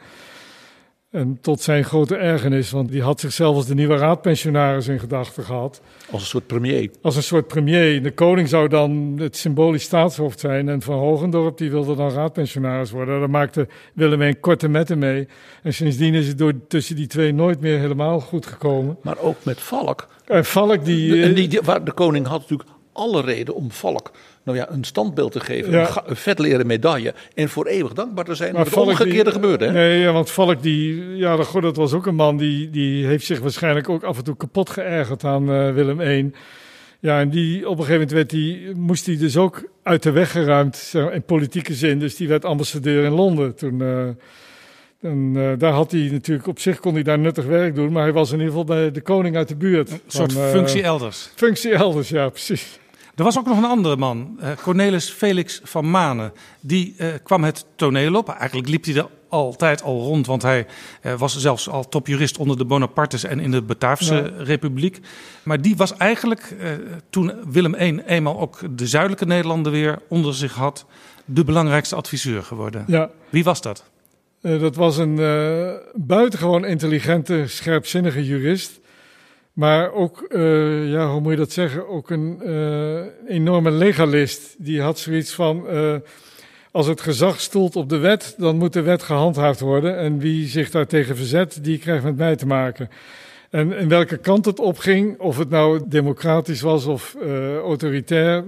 En tot zijn grote ergernis, want die had zichzelf als de nieuwe raadpensionaris in gedachten gehad. Als een soort premier. Als een soort premier. De koning zou dan het symbolisch staatshoofd zijn. En Van Hogendorp die wilde dan raadpensionaris worden. Daar maakte Willem een korte metten mee. En sindsdien is het door, tussen die twee nooit meer helemaal goed gekomen. Maar ook met Valk. En Valk die... En eh, die, die- waar de koning had natuurlijk alle reden om Valk nou ja, een standbeeld te geven. Ja. Een, een vetleren medaille. En voor eeuwig dankbaar te zijn. Maar het omgekeerde die- gebeurde. Hè? Nee, ja, want Valk die... Ja, dat, goh, dat was ook een man die, die heeft zich waarschijnlijk ook af en toe kapot geërgerd aan eh, Willem I. Ja, en die, op een gegeven moment werd die, moest hij dus ook uit de weg geruimd, zeg in politieke zin. Dus die werd ambassadeur in Londen toen... eh, en eh, daar had hij natuurlijk, op zich kon hij daar nuttig werk doen, maar hij was in ieder geval bij de koning uit de buurt. Een soort Van, functie elders. Functie elders, ja, precies. Er was ook nog een andere man, eh, Cornelis Felix van Manen. Die eh, kwam het toneel op. Eigenlijk liep hij er altijd al rond, want hij eh, was zelfs al topjurist onder de Bonapartes en in de Bataafse Ja. Republiek. Maar die was eigenlijk, toen Willem I eenmaal ook de zuidelijke Nederlanden weer onder zich had, de belangrijkste adviseur geworden. Ja. Wie was dat? Dat was een buitengewoon intelligente, scherpzinnige jurist. Maar ook, eh, ja, hoe moet je dat zeggen? Ook een eh, enorme legalist. Die had zoiets van: eh, als het gezag stoelt op de wet, dan moet de wet gehandhaafd worden. En wie zich daartegen verzet, die krijgt met mij te maken. En in welke kant het opging, of het nou democratisch was of autoritair,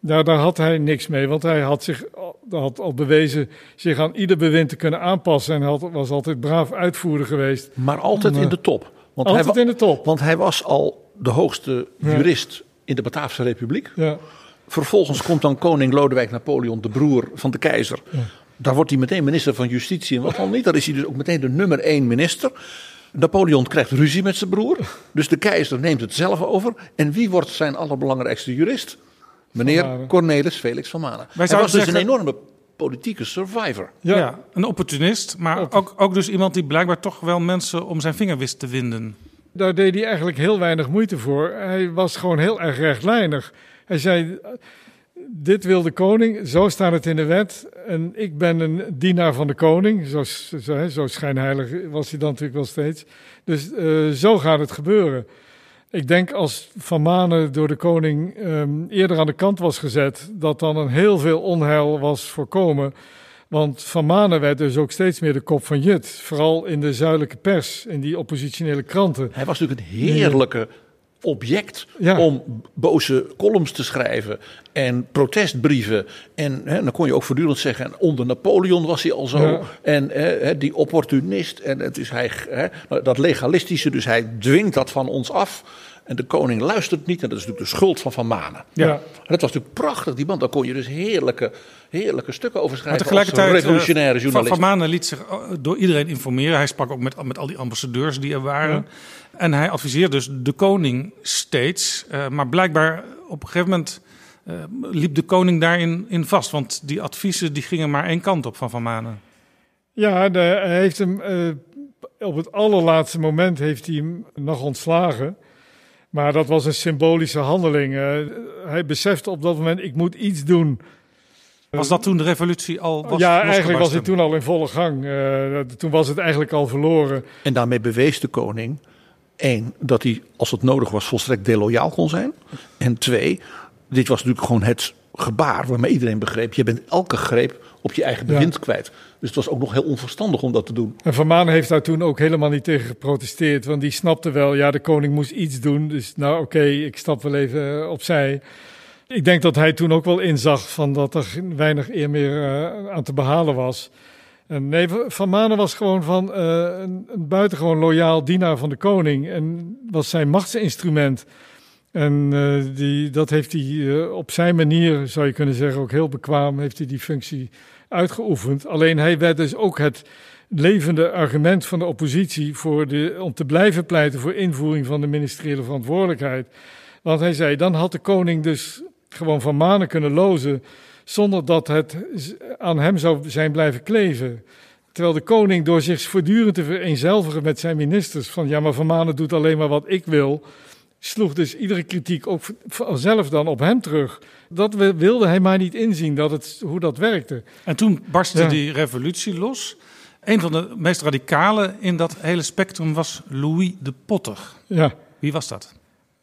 daar, daar had hij niks mee. Want hij had zich had al bewezen zich aan ieder bewind te kunnen aanpassen. En had, was altijd braaf uitvoerder geweest. Maar altijd in de top. Want altijd hij, in de top. Want hij was al de hoogste Ja. jurist in de Bataafse Republiek. Ja. Vervolgens komt dan koning Lodewijk Napoleon, de broer van de keizer. Daar wordt hij meteen minister van Justitie en wat dan niet. Daar is hij dus ook meteen de nummer één minister. Napoleon krijgt ruzie met zijn broer. Dus de keizer neemt het zelf over. En wie wordt zijn allerbelangrijkste jurist? Meneer. Cornelis Felix van Manen. Hij was dus zeggen- een enorme politieke survivor. Ja. een opportunist, maar ook, ook dus iemand die blijkbaar toch wel mensen om zijn vinger wist te winden. Daar deed hij eigenlijk heel weinig moeite voor. Hij was gewoon heel erg rechtlijnig. Hij zei: Dit wil de koning, zo staat het in de wet. En ik ben een dienaar van de koning. Zo, zo, zo schijnheilig was hij dan natuurlijk wel steeds. Dus eh, zo gaat het gebeuren. Ik denk als Van Manen door de koning ehm, eerder aan de kant was gezet, dat dan een heel veel onheil was voorkomen. Want Van Manen werd dus ook steeds meer de kop van Jut. Vooral in de zuidelijke pers, in die oppositionele kranten. Hij was natuurlijk een heerlijke object Ja. om boze columns te schrijven en protestbrieven. En hè, dan kon je ook voortdurend zeggen, en onder Napoleon was hij al zo. Ja. En hè, hè, die opportunist, en het is hij, hè, dat legalistische, dus hij dwingt dat van ons af. En de koning luistert niet, en dat is natuurlijk de schuld van Van Manen. Ja. En dat was natuurlijk prachtig, die man. Daar kon je dus heerlijke, heerlijke stukken over Maar schrijven tegelijkertijd, als revolutionaire eh, Van, journalist. Van Manen liet zich eh, door iedereen informeren. Hij sprak ook met, met al die ambassadeurs die er waren. En hij adviseerde dus de koning steeds. eh, maar blijkbaar op een gegeven moment eh, liep de koning daarin in vast. Want die adviezen die gingen maar één kant op van Van Manen. Ja, de, hij heeft hem eh, op het allerlaatste moment heeft hij hem nog ontslagen. Maar dat was een symbolische handeling. Eh, hij besefte op dat moment, ik moet iets doen. Was dat toen de revolutie al was ja, eigenlijk was het toen al in volle gang. Eh, toen was het eigenlijk al verloren. En daarmee bewees de koning, één, dat hij als het nodig was volstrekt deloyaal kon zijn. En twee, dit was natuurlijk gewoon het gebaar waarmee iedereen begreep, je bent elke greep op je eigen Ja. bewind kwijt. Dus het was ook nog heel onverstandig om dat te doen. En Van Maan heeft daar toen ook helemaal niet tegen geprotesteerd. Want die snapte wel, ja, de koning moest iets doen. Dus nou, oké, ik stap wel even eh, opzij. Ik denk dat hij toen ook wel inzag van dat er weinig eer meer eh, aan te behalen was. En nee, Van Manen was gewoon van eh, een, een buitengewoon loyaal dienaar van de koning. En was zijn machtsinstrument. En eh, die, dat heeft hij eh, op zijn manier, zou je kunnen zeggen, ook heel bekwaam, heeft hij die functie uitgeoefend. Alleen hij werd dus ook het levende argument van de oppositie voor de, om te blijven pleiten voor invoering van de ministeriële verantwoordelijkheid. Want hij zei, dan had de koning dus gewoon van manen kunnen lozen, zonder dat het aan hem zou zijn blijven kleven. Terwijl de koning door zich voortdurend te vereenzelvigen met zijn ministers, van ja, maar Van Manen doet alleen maar wat ik wil, sloeg dus iedere kritiek ook vanzelf dan op hem terug. Dat wi- wilde hij maar niet inzien, dat het, hoe dat werkte. En toen barstte Ja. die revolutie los. Een van de meest radicale in dat hele spectrum was Louis de Potter. Ja. Wie was dat?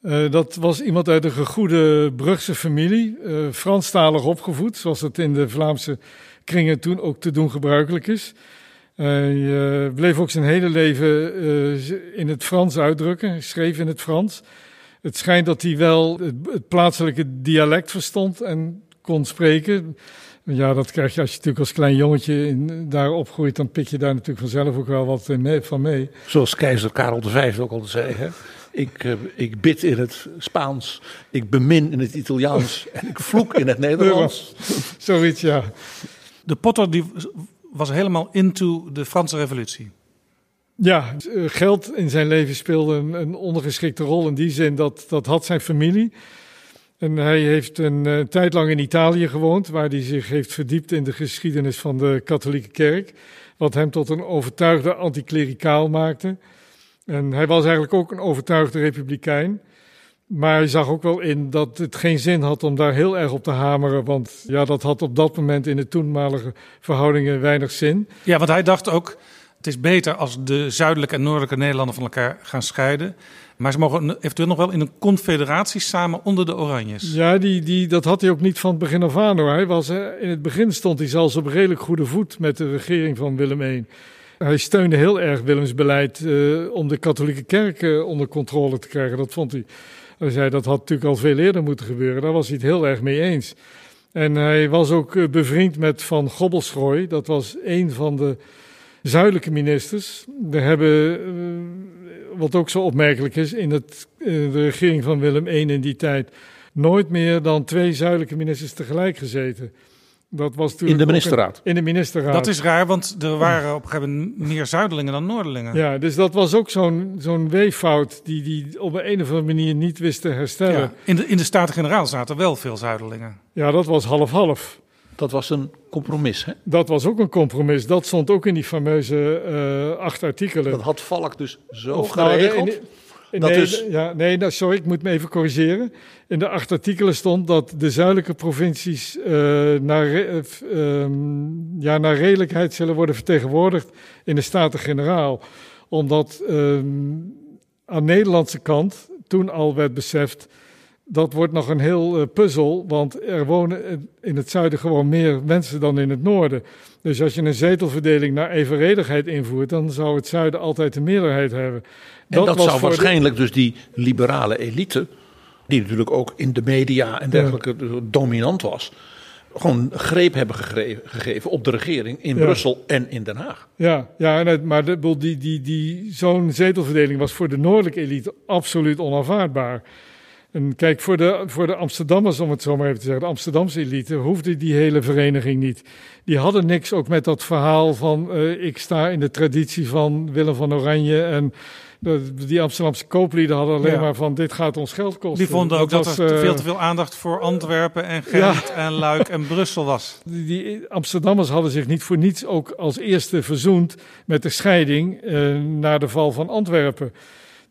Eh, dat was iemand uit een gegoede Brugse familie, eh Franstalig opgevoed, zoals het in de Vlaamse kringen toen ook te doen gebruikelijk is. Hij eh, bleef ook zijn hele leven in het Frans uitdrukken, schreef in het Frans. Het schijnt dat hij wel het, het plaatselijke dialect verstond en kon spreken. Ja, dat krijg je als je natuurlijk als klein jongetje in, daar opgroeit, dan pik je daar natuurlijk vanzelf ook wel wat eh, mee- van mee. Zoals keizer Karel V ook altijd zei. Hè? Ik, eh, ik bid in het Spaans, ik bemin in het Italiaans en ik vloek in het Nederlands. Zoiets, ja. De Potter die was helemaal into de Franse revolutie. Ja, eh, geld in zijn leven speelde een, een ondergeschikte rol in die zin dat dat had zijn familie. En hij heeft een eh, tijd lang in Italië gewoond, waar hij zich heeft verdiept in de geschiedenis van de katholieke kerk. Wat hem tot een overtuigde anticlericaal maakte. En hij was eigenlijk ook een overtuigde republikein. Maar hij zag ook wel in dat het geen zin had om daar heel erg op te hameren. Want ja, dat had op dat moment in de toenmalige verhoudingen weinig zin. Ja, want hij dacht ook, het is beter als de zuidelijke en noordelijke Nederlanden van elkaar gaan scheiden. Maar ze mogen eventueel nog wel in een confederatie samen onder de Oranjes. Ja, die, die, dat had hij ook niet van het begin af aan hoor. Hij was, eh, in het begin stond hij zelfs op redelijk goede voet met de regering van Willem I. Hij steunde heel erg Willems beleid eh, om de katholieke kerk eh, onder controle te krijgen. Dat vond hij. Hij zei dat had natuurlijk al veel eerder moeten gebeuren. Daar was hij het heel erg mee eens. En hij was ook bevriend met Van Gobbelschrooi. Dat was een van de zuidelijke ministers. We hebben, eh, wat ook zo opmerkelijk is, in het, eh, de regering van Willem I in die tijd nooit meer dan twee zuidelijke ministers tegelijk gezeten. Dat was In de ministerraad. een- in de ministerraad. Dat is raar, want er waren op een gegeven moment meer zuidelingen dan noordelingen. Ja, dus dat was ook zo'n zo'n weeffout die die op een, een of andere manier niet wist te herstellen. Ja, in de, in de Staten-Generaal zaten wel veel zuidelingen. Ja, dat was half-half. Dat was een compromis. Hè? Dat was ook een compromis. Dat stond ook in die fameuze eh, acht artikelen. Dat had Valk dus zo Of nou, geregeld. in- in- dat nee, dus- ja, nee nou, sorry, ik moet me even corrigeren. In de acht artikelen stond dat de zuidelijke provincies eh, naar, eh, ehm, ja, naar redelijkheid zullen worden vertegenwoordigd in de Staten-Generaal. Omdat ehm, aan de Nederlandse kant toen al werd beseft, dat wordt nog een heel eh, puzzel, want er wonen in het zuiden gewoon meer mensen dan in het noorden. Dus als je een zetelverdeling naar evenredigheid invoert, dan zou het zuiden altijd de meerderheid hebben. En dat, was zou de- waarschijnlijk dus die liberale elite, die natuurlijk ook in de media en dergelijke dominant was, gewoon greep hebben gegeven op de regering in Ja. Brussel en in Den Haag. Ja, ja en het- maar de, die, die, die, zo'n zetelverdeling was voor de noordelijke elite absoluut onaanvaardbaar. En kijk, voor de, voor de Amsterdammers, om het zo maar even te zeggen, de Amsterdamse elite, hoefde die hele vereniging niet. Die hadden niks ook met dat verhaal van eh, ik sta in de traditie van Willem van Oranje. En die Amsterdamse kooplieden hadden alleen Ja. maar van dit gaat ons geld kosten. Die vonden ook dat, was, er eh, veel te veel aandacht voor Antwerpen en Gent en Luik en Brussel was. Die die Amsterdammers hadden zich niet voor niets ook als eerste verzoend met de scheiding eh, na de val van Antwerpen.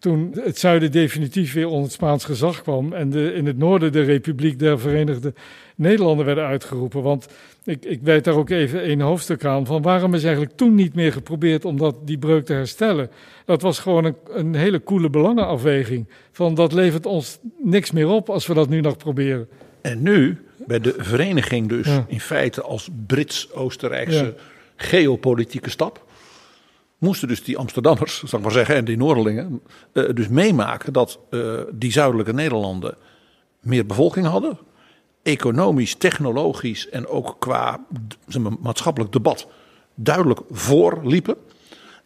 Toen het zuiden definitief weer onder het Spaans gezag kwam en de, in het noorden de Republiek der Verenigde Nederlanden werden uitgeroepen. Want ik, ik wijd daar ook even een hoofdstuk aan van waarom is eigenlijk toen niet meer geprobeerd om dat, die breuk te herstellen. Dat was gewoon een, een hele coole belangenafweging. Van dat levert ons niks meer op als we dat nu nog proberen. En nu, bij de vereniging dus Ja. in feite als Brits-Oostenrijkse Ja. geopolitieke stap, moesten dus die Amsterdammers, zal ik maar zeggen, en die Noorderlingen, eh, dus meemaken dat eh, die zuidelijke Nederlanden meer bevolking hadden, economisch, technologisch en ook qua maatschappelijk debat duidelijk voorliepen.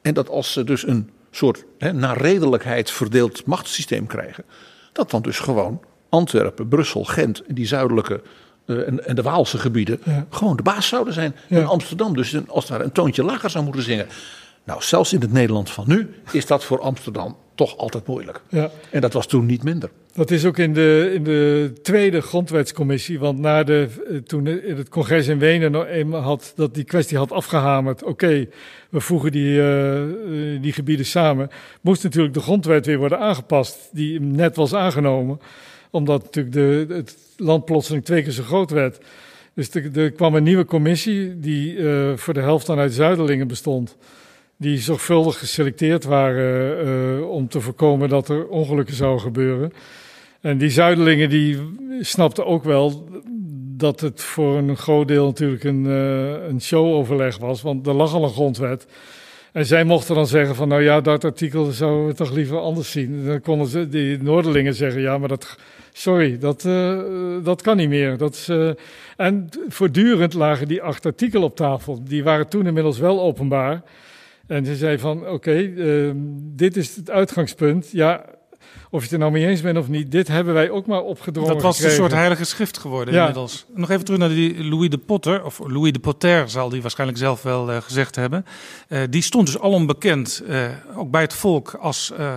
En dat als ze dus een soort hè, naar redelijkheid verdeeld machtssysteem krijgen, dat dan dus gewoon Antwerpen, Brussel, Gent en die zuidelijke eh, en, en de Waalse gebieden Ja. gewoon de baas zouden zijn. Ja. En Amsterdam dus een, als ware een toontje lager zou moeten zingen. Nou, zelfs in het Nederland van nu is dat voor Amsterdam toch altijd moeilijk. Ja. En dat was toen niet minder. Dat is ook in de, in de tweede grondwetscommissie. Want na de, eh, toen het congres in Wenen nog eenmaal had, dat die kwestie had afgehamerd. Oké, we voegen die, eh, eh, die gebieden samen. Moest natuurlijk de grondwet weer worden aangepast. Die net was aangenomen. Omdat natuurlijk de, het land plotseling twee keer zo groot werd. Dus er, kwam een nieuwe commissie die voor de helft dan uit Zuiderlingen bestond. Die zorgvuldig geselecteerd waren eh, om te voorkomen dat er ongelukken zouden gebeuren. En die Zuiderlingen die snapten ook wel dat het voor een groot deel natuurlijk een, eh, een showoverleg was. Want er lag al een grondwet. En zij mochten dan zeggen van nou ja, dat artikel zouden we toch liever anders zien. En dan konden ze, die Noorderlingen zeggen ja, maar dat, sorry, dat, eh, dat kan niet meer. Dat is, en voortdurend lagen die acht artikelen op tafel. Die waren toen inmiddels wel openbaar. En ze zei van oké, eh, dit is het uitgangspunt. Ja, of je het er nou mee eens bent of niet, dit hebben wij ook maar opgedrongen Dat was een soort heilige schrift geworden Ja. inmiddels. Nog even terug naar die Louis de Potter, of Louis de Potter zal die waarschijnlijk zelf wel eh, gezegd hebben. Eh, die stond dus alom bekend, eh, ook bij het volk, als eh,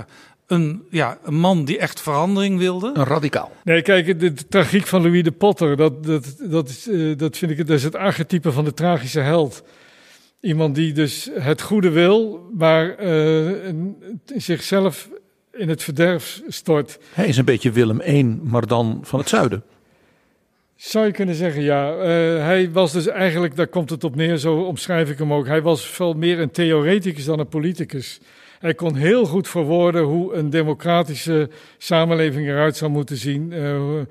een, ja, een man die echt verandering wilde. Een radicaal. Nee, kijk, de, de tragiek van Louis de Potter, dat, dat, dat, is, dat vind ik dat is het archetype van de tragische held. Iemand die dus het goede wil, maar eh, zichzelf in het verderf stort. Hij is een beetje Willem I, maar dan van het zuiden. Zou je kunnen zeggen, ja. Eh, hij was dus eigenlijk, daar komt het op neer, zo omschrijf ik hem ook. Hij was veel meer een theoreticus dan een politicus. Hij kon heel goed verwoorden hoe een democratische samenleving eruit zou moeten zien. Eh,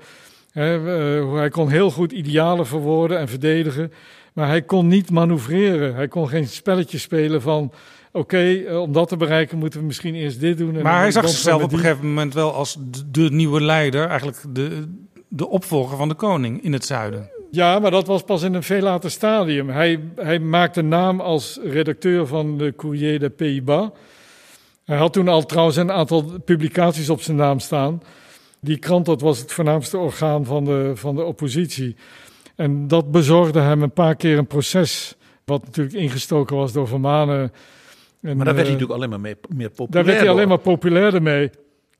hij kon heel goed idealen verwoorden en verdedigen. Maar hij kon niet manoeuvreren. Hij kon geen spelletje spelen van... Oké, eh, om dat te bereiken moeten we misschien eerst dit doen. en Maar hij zag zichzelf op een gegeven moment wel als de, de nieuwe leider, eigenlijk de, de opvolger van de koning in het zuiden. Ja, maar dat was pas in een veel later stadium. Hij, hij maakte naam als redacteur van de Courrier des Pays-Bas. Hij had toen al trouwens een aantal publicaties op zijn naam staan. Die krant dat was het voornaamste orgaan van de, van de oppositie. En dat bezorgde hem een paar keer een proces. Wat natuurlijk ingestoken was door Vermanen. En, Maar daar werd hij eh, natuurlijk alleen maar mee, meer populair daar werd hij door. alleen maar populairder mee.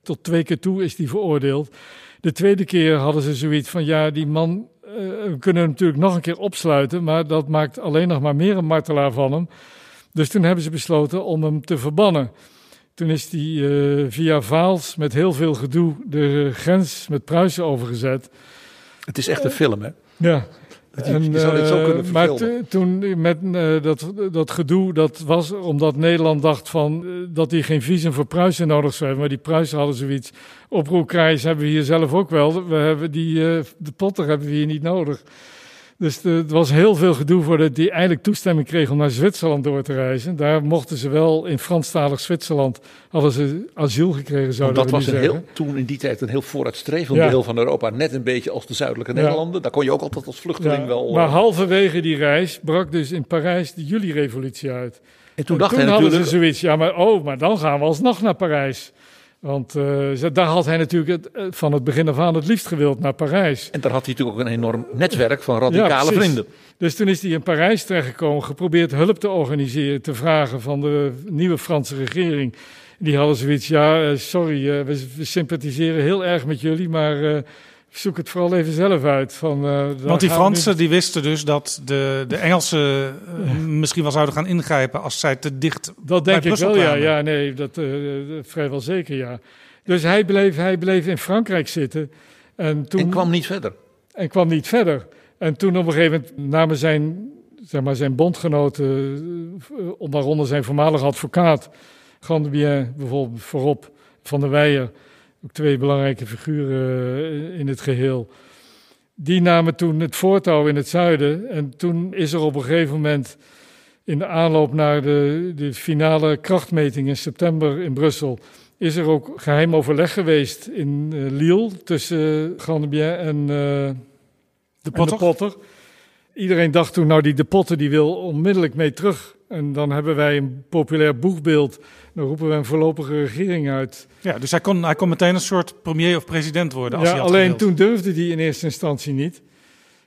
Tot twee keer toe is hij veroordeeld. De tweede keer hadden ze zoiets van: ja, die man, eh, we kunnen hem natuurlijk nog een keer opsluiten, maar dat maakt alleen nog maar meer een martelaar van hem. Dus toen hebben ze besloten om hem te verbannen. Toen is hij eh, via Vaals met heel veel gedoe de grens met Pruisen overgezet. Het is echt een film, hè? Ja, Je, je zou dit zo eh, kunnen maar verfilmen. toen met eh, dat, dat gedoe, dat was omdat Nederland dacht van, eh, dat hij geen visum voor Pruisen nodig zou hebben. Maar die Pruisen hadden zoiets. Oproerkrijs hebben we hier zelf ook wel. We hebben die, eh, de potter hebben we hier niet nodig. Dus het was heel veel gedoe voordat die eindelijk toestemming kreeg om naar Zwitserland door te reizen. Daar mochten ze wel in Franstalig Zwitserland, hadden ze asiel gekregen, Want zouden dat was een heel, toen in die tijd een heel vooruitstrevend Ja. deel van Europa. Net een beetje als de zuidelijke Ja. Nederlanden. Daar kon je ook altijd als vluchteling Ja, wel... maar eh, halverwege die reis brak dus in Parijs de juli-revolutie uit. en toen dacht hij hadden natuurlijk... ze zoiets, ja, maar oh, maar dan gaan we alsnog naar Parijs. Want eh, daar had hij natuurlijk het, eh, van het begin af aan het liefst gewild naar Parijs. En daar had hij natuurlijk ook een enorm netwerk van radicale Ja, vrienden. Dus toen is hij in Parijs terechtgekomen, geprobeerd hulp te organiseren, te vragen van de nieuwe Franse regering. Die hadden zoiets, ja, eh, sorry, we, sympathiseren heel erg met jullie, maar zoek het vooral even zelf uit. Van, eh, Want die Fransen die wisten dus dat de, de Engelsen eh, misschien wel zouden gaan ingrijpen als zij te dicht Dat bij denk ik Brussel wel, ja. kwamen. ja nee, dat eh, vrijwel zeker, ja. Dus hij bleef, hij bleef in Frankrijk zitten. En, toen, En kwam niet verder. en kwam niet verder. En toen op een gegeven moment namen zijn, zeg maar, zijn bondgenoten, waaronder zijn voormalige advocaat, Gandebien bijvoorbeeld voorop, Van der Weijer, ook twee belangrijke figuren eh, in het geheel. Die namen toen het voortouw in het zuiden. En toen is er op een gegeven moment in de aanloop naar de, de finale krachtmeting in september in Brussel, is er ook geheim overleg geweest in eh, Lille tussen Gandebien en, De en de Potter. Iedereen dacht toen, nou die de Potter die wil onmiddellijk mee terug. En dan hebben wij een populair boegbeeld. Dan roepen we een voorlopige regering uit. Ja, dus hij kon, hij kon meteen een soort premier of president worden. Als Ja, hij had alleen toen durfde hij in eerste instantie niet.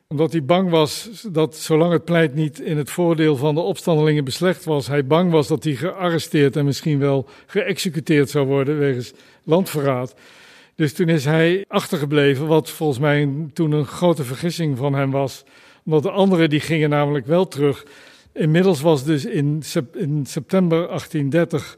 Omdat hij bang was dat zolang het pleit niet in het voordeel van de opstandelingen beslecht was, hij bang was dat hij gearresteerd en misschien wel geëxecuteerd zou worden wegens landverraad. Dus toen is hij achtergebleven, wat volgens mij toen een grote vergissing van hem was. Omdat de anderen die gingen namelijk wel terug. Inmiddels was dus in september 1830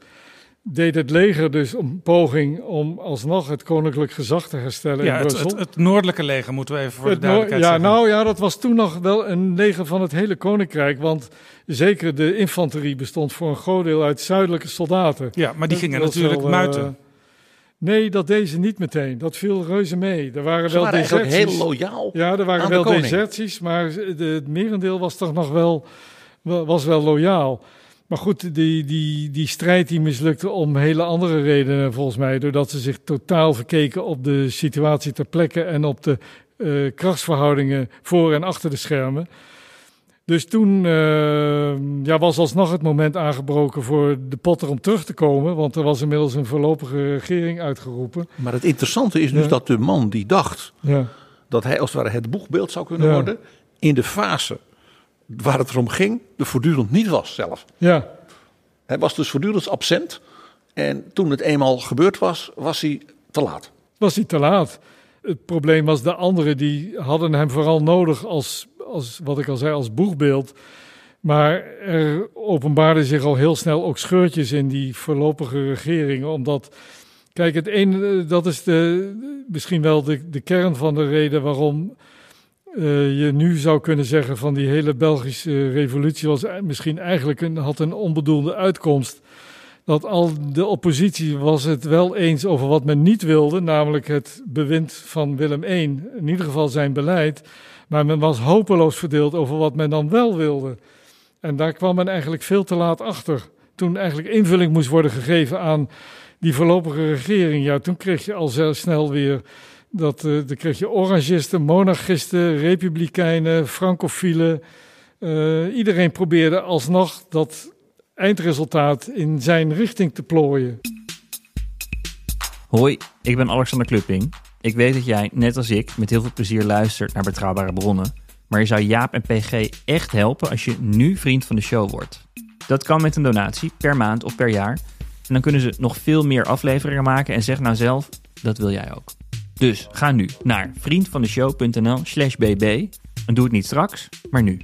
deed het leger dus een poging om alsnog het koninklijk gezag te herstellen ja, in het, Brussel. het, het noordelijke leger moeten we even voor Het de duidelijkheid ja, zeggen. nou ja, dat was toen nog wel een leger van het hele koninkrijk. Want zeker de infanterie bestond voor een groot deel uit zuidelijke soldaten. ja, maar die gingen natuurlijk wel, eh, muiten. nee, dat deden ze niet meteen. Dat viel reuze mee. Er waren Ze wel waren eigenlijk heel deserties. loyaal. Ja, er waren de wel deserties, maar de, het merendeel was toch nog wel- was wel loyaal. Maar goed, die, die, die strijd die mislukte om hele andere redenen volgens mij. Doordat ze zich totaal verkeken op de situatie ter plekke en op de eh, krachtsverhoudingen voor en achter de schermen. Dus toen eh, ja, was alsnog het moment aangebroken voor de Potter om terug te komen. Want er was inmiddels een voorlopige regering uitgeroepen. Maar het interessante is dus Ja. dat de man die dacht Ja, dat hij als het ware het boegbeeld zou kunnen worden, in de fase waar het erom ging, er voortdurend niet was zelf. ja, Hij was dus voortdurend absent. En toen het eenmaal gebeurd was, was hij te laat. was hij te laat. Het probleem was de anderen die hadden hem vooral nodig als, als wat ik al zei, als boegbeeld. Maar er openbaarden zich al heel snel ook scheurtjes in die voorlopige regering. Omdat, kijk, het ene, dat is de, misschien wel de, de kern van de reden waarom eh, je nu zou kunnen zeggen van die hele Belgische revolutie was misschien eigenlijk een, had een onbedoelde uitkomst dat al de oppositie was het wel eens over wat men niet wilde, namelijk het bewind van Willem I, in ieder geval zijn beleid. Maar men was hopeloos verdeeld over wat men dan wel wilde. En daar kwam men eigenlijk veel te laat achter. Toen eigenlijk invulling moest worden gegeven aan die voorlopige regering, ja, toen kreeg je al snel weer dat, eh dan kreeg je orangisten, monarchisten, republikeinen, francofielen. Eh, iedereen probeerde alsnog dat eindresultaat in zijn richting te plooien. Hoi, ik ben Alexander Klupping. Ik weet dat jij, net als ik, met heel veel plezier luistert naar betrouwbare bronnen. Maar je zou Jaap en PG echt helpen als je nu vriend van de show wordt. Dat kan met een donatie, per maand of per jaar. En dan kunnen ze nog veel meer afleveringen maken en zeg nou zelf, dat wil jij ook. Dus ga nu naar vriendvandeshow.nl slash bb. En doe het niet straks, maar nu.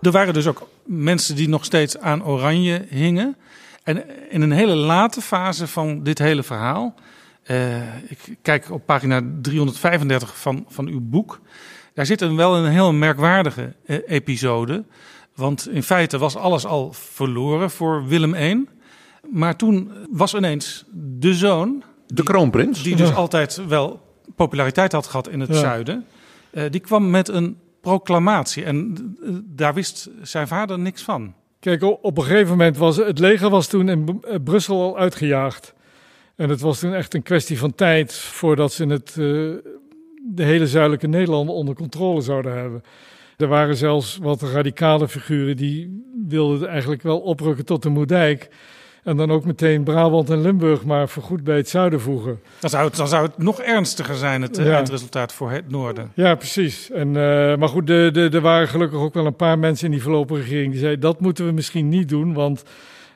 Er waren dus ook mensen die nog steeds aan oranje hingen. En in een hele late fase van dit hele verhaal Uh, ik kijk op pagina 335 van, van uw boek. Daar zit een, wel een heel merkwaardige uh, episode. Want in feite was alles al verloren voor Willem I. Maar toen was ineens de zoon. De kroonprins. Die dus altijd wel populariteit had gehad in het Ja. zuiden. Uh, die kwam met een proclamatie. En uh, daar wist zijn vader niks van. Kijk, op een gegeven moment was het leger was toen in eh, Brussel al uitgejaagd. En het was toen echt een kwestie van tijd voordat ze het, eh, de hele zuidelijke Nederlanden onder controle zouden hebben. Er waren zelfs wat radicale figuren die wilden eigenlijk wel oprukken tot de Moerdijk. En dan ook meteen Brabant en Limburg maar voorgoed bij het zuiden voegen. Dan zou het, dan zou het nog ernstiger zijn, het uh, Ja. eindresultaat voor het noorden. Ja, precies. En, uh, maar goed, de, de, er waren gelukkig ook wel een paar mensen in die voorlopige regering die zeiden dat moeten we misschien niet doen, want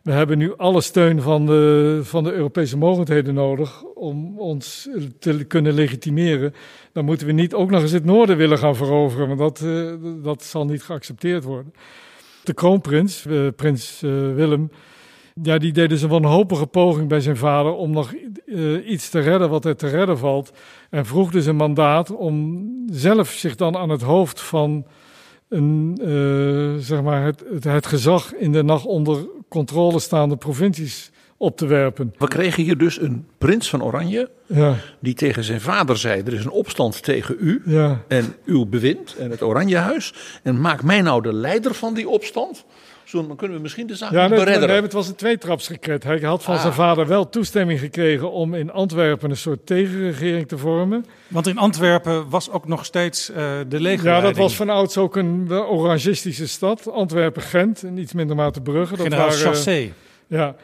we hebben nu alle steun van de, van de Europese mogendheden nodig om ons te kunnen legitimeren. Dan moeten we niet ook nog eens het noorden willen gaan veroveren, want dat, uh, dat zal niet geaccepteerd worden. De kroonprins, uh, prins Willem, ja, die deed dus een wanhopige poging bij zijn vader om nog uh, iets te redden wat er te redden valt. En vroeg dus een mandaat om zelf zich dan aan het hoofd van een, uh, zeg maar het, het, het, gezag in de nog onder controle staande provincies op te werpen. We kregen hier dus een prins van Oranje ja. die tegen zijn vader zei: Er is een opstand tegen u ja. en uw bewind en het Oranjehuis. En maak mij nou de leider van die opstand. Zo, dan kunnen we misschien de zaak ja, nee, beredderen. Nee, het was een tweetrapsraket. Hij had van ah. zijn vader wel toestemming gekregen om in Antwerpen een soort tegenregering te vormen. Want in Antwerpen was ook nog steeds uh, de legerleiding. Ja, dat was van ouds ook een orangistische stad. Antwerpen-Gent en iets minder mate Brugge. Dat Generaal waren, Chassé. Ja,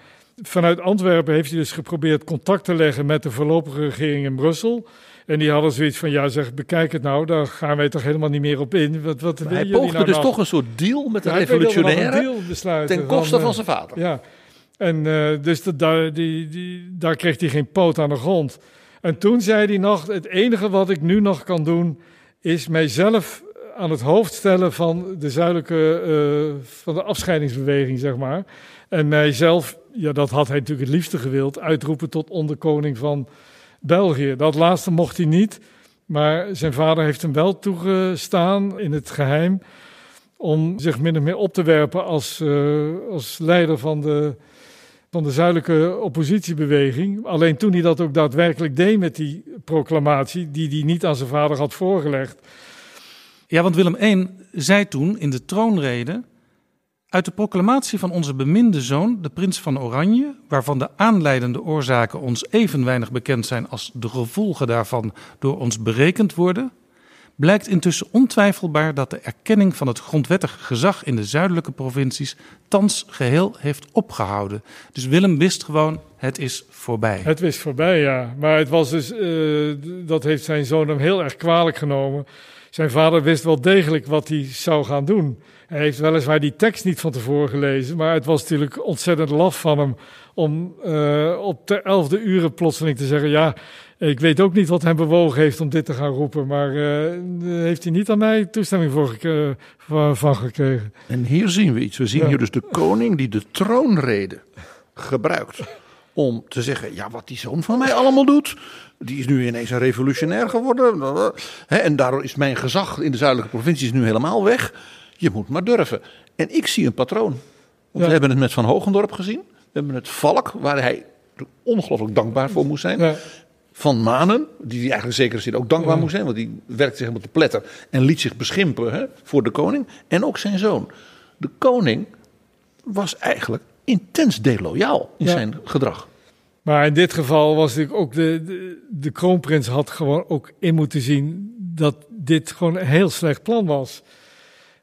vanuit Antwerpen heeft hij dus geprobeerd contact te leggen met de voorlopige regering in Brussel. En die hadden zoiets van, ja zeg, bekijk het nou, daar gaan wij toch helemaal niet meer op in. Wat, wat hij poogde nou dus nog? toch een soort deal met de ja, revolutionaire deal besluiten ten koste van, van, zijn vader. Ja, en uh, dus de, daar, die, die, daar kreeg hij geen poot aan de grond. En toen zei hij nog, het enige wat ik nu nog kan doen, is mijzelf aan het hoofd stellen van de zuidelijke, uh, van de afscheidingsbeweging, zeg maar. En mijzelf, ja dat had hij natuurlijk het liefste gewild, uitroepen tot onderkoning van België. Dat laatste mocht hij niet, maar zijn vader heeft hem wel toegestaan in het geheim om zich min of meer op te werpen als, uh, als leider van de, van de zuidelijke oppositiebeweging. Alleen toen hij dat ook daadwerkelijk deed met die proclamatie, die hij niet aan zijn vader had voorgelegd. Ja, want Willem I zei toen in de troonrede. Uit de proclamatie van onze beminde zoon, de prins van Oranje, waarvan de aanleidende oorzaken ons even weinig bekend zijn als de gevolgen daarvan door ons berekend worden, blijkt intussen ontwijfelbaar dat de erkenning van het grondwettig gezag in de zuidelijke provincies thans geheel heeft opgehouden. Dus Willem wist gewoon, het is voorbij. Het is voorbij, ja. Maar het was dus, uh, dat heeft zijn zoon hem heel erg kwalijk genomen. Zijn vader wist wel degelijk wat hij zou gaan doen. Hij heeft weliswaar die tekst niet van tevoren gelezen, maar het was natuurlijk ontzettend laf van hem om uh, op de elfde uren plotseling te zeggen: Ja, ik weet ook niet wat hem bewogen heeft om dit te gaan roepen, maar uh, heeft hij niet aan mij toestemming voor gek van, van, gekregen. En hier zien we iets. We zien ja. hier dus de koning die de troonrede gebruikt om te zeggen: Ja, wat die zoon van mij allemaal doet. Die is nu ineens een revolutionair geworden. En daardoor is mijn gezag in de zuidelijke provincies nu helemaal weg. Je moet maar durven. En ik zie een patroon. Want ja. We hebben het met Van Hogendorp gezien. We hebben het Valk, waar hij ongelooflijk dankbaar voor moest zijn. Ja. Van Manen, die hij eigenlijk zeker zin ook dankbaar ja. moest zijn. Want die werkte zich helemaal te pletter. En liet zich beschimpen hè, voor de koning. En ook zijn zoon. De koning was eigenlijk intens deloyaal in zijn gedrag. Maar in dit geval was natuurlijk ook de, de, de kroonprins had gewoon ook in moeten zien dat dit gewoon een heel slecht plan was.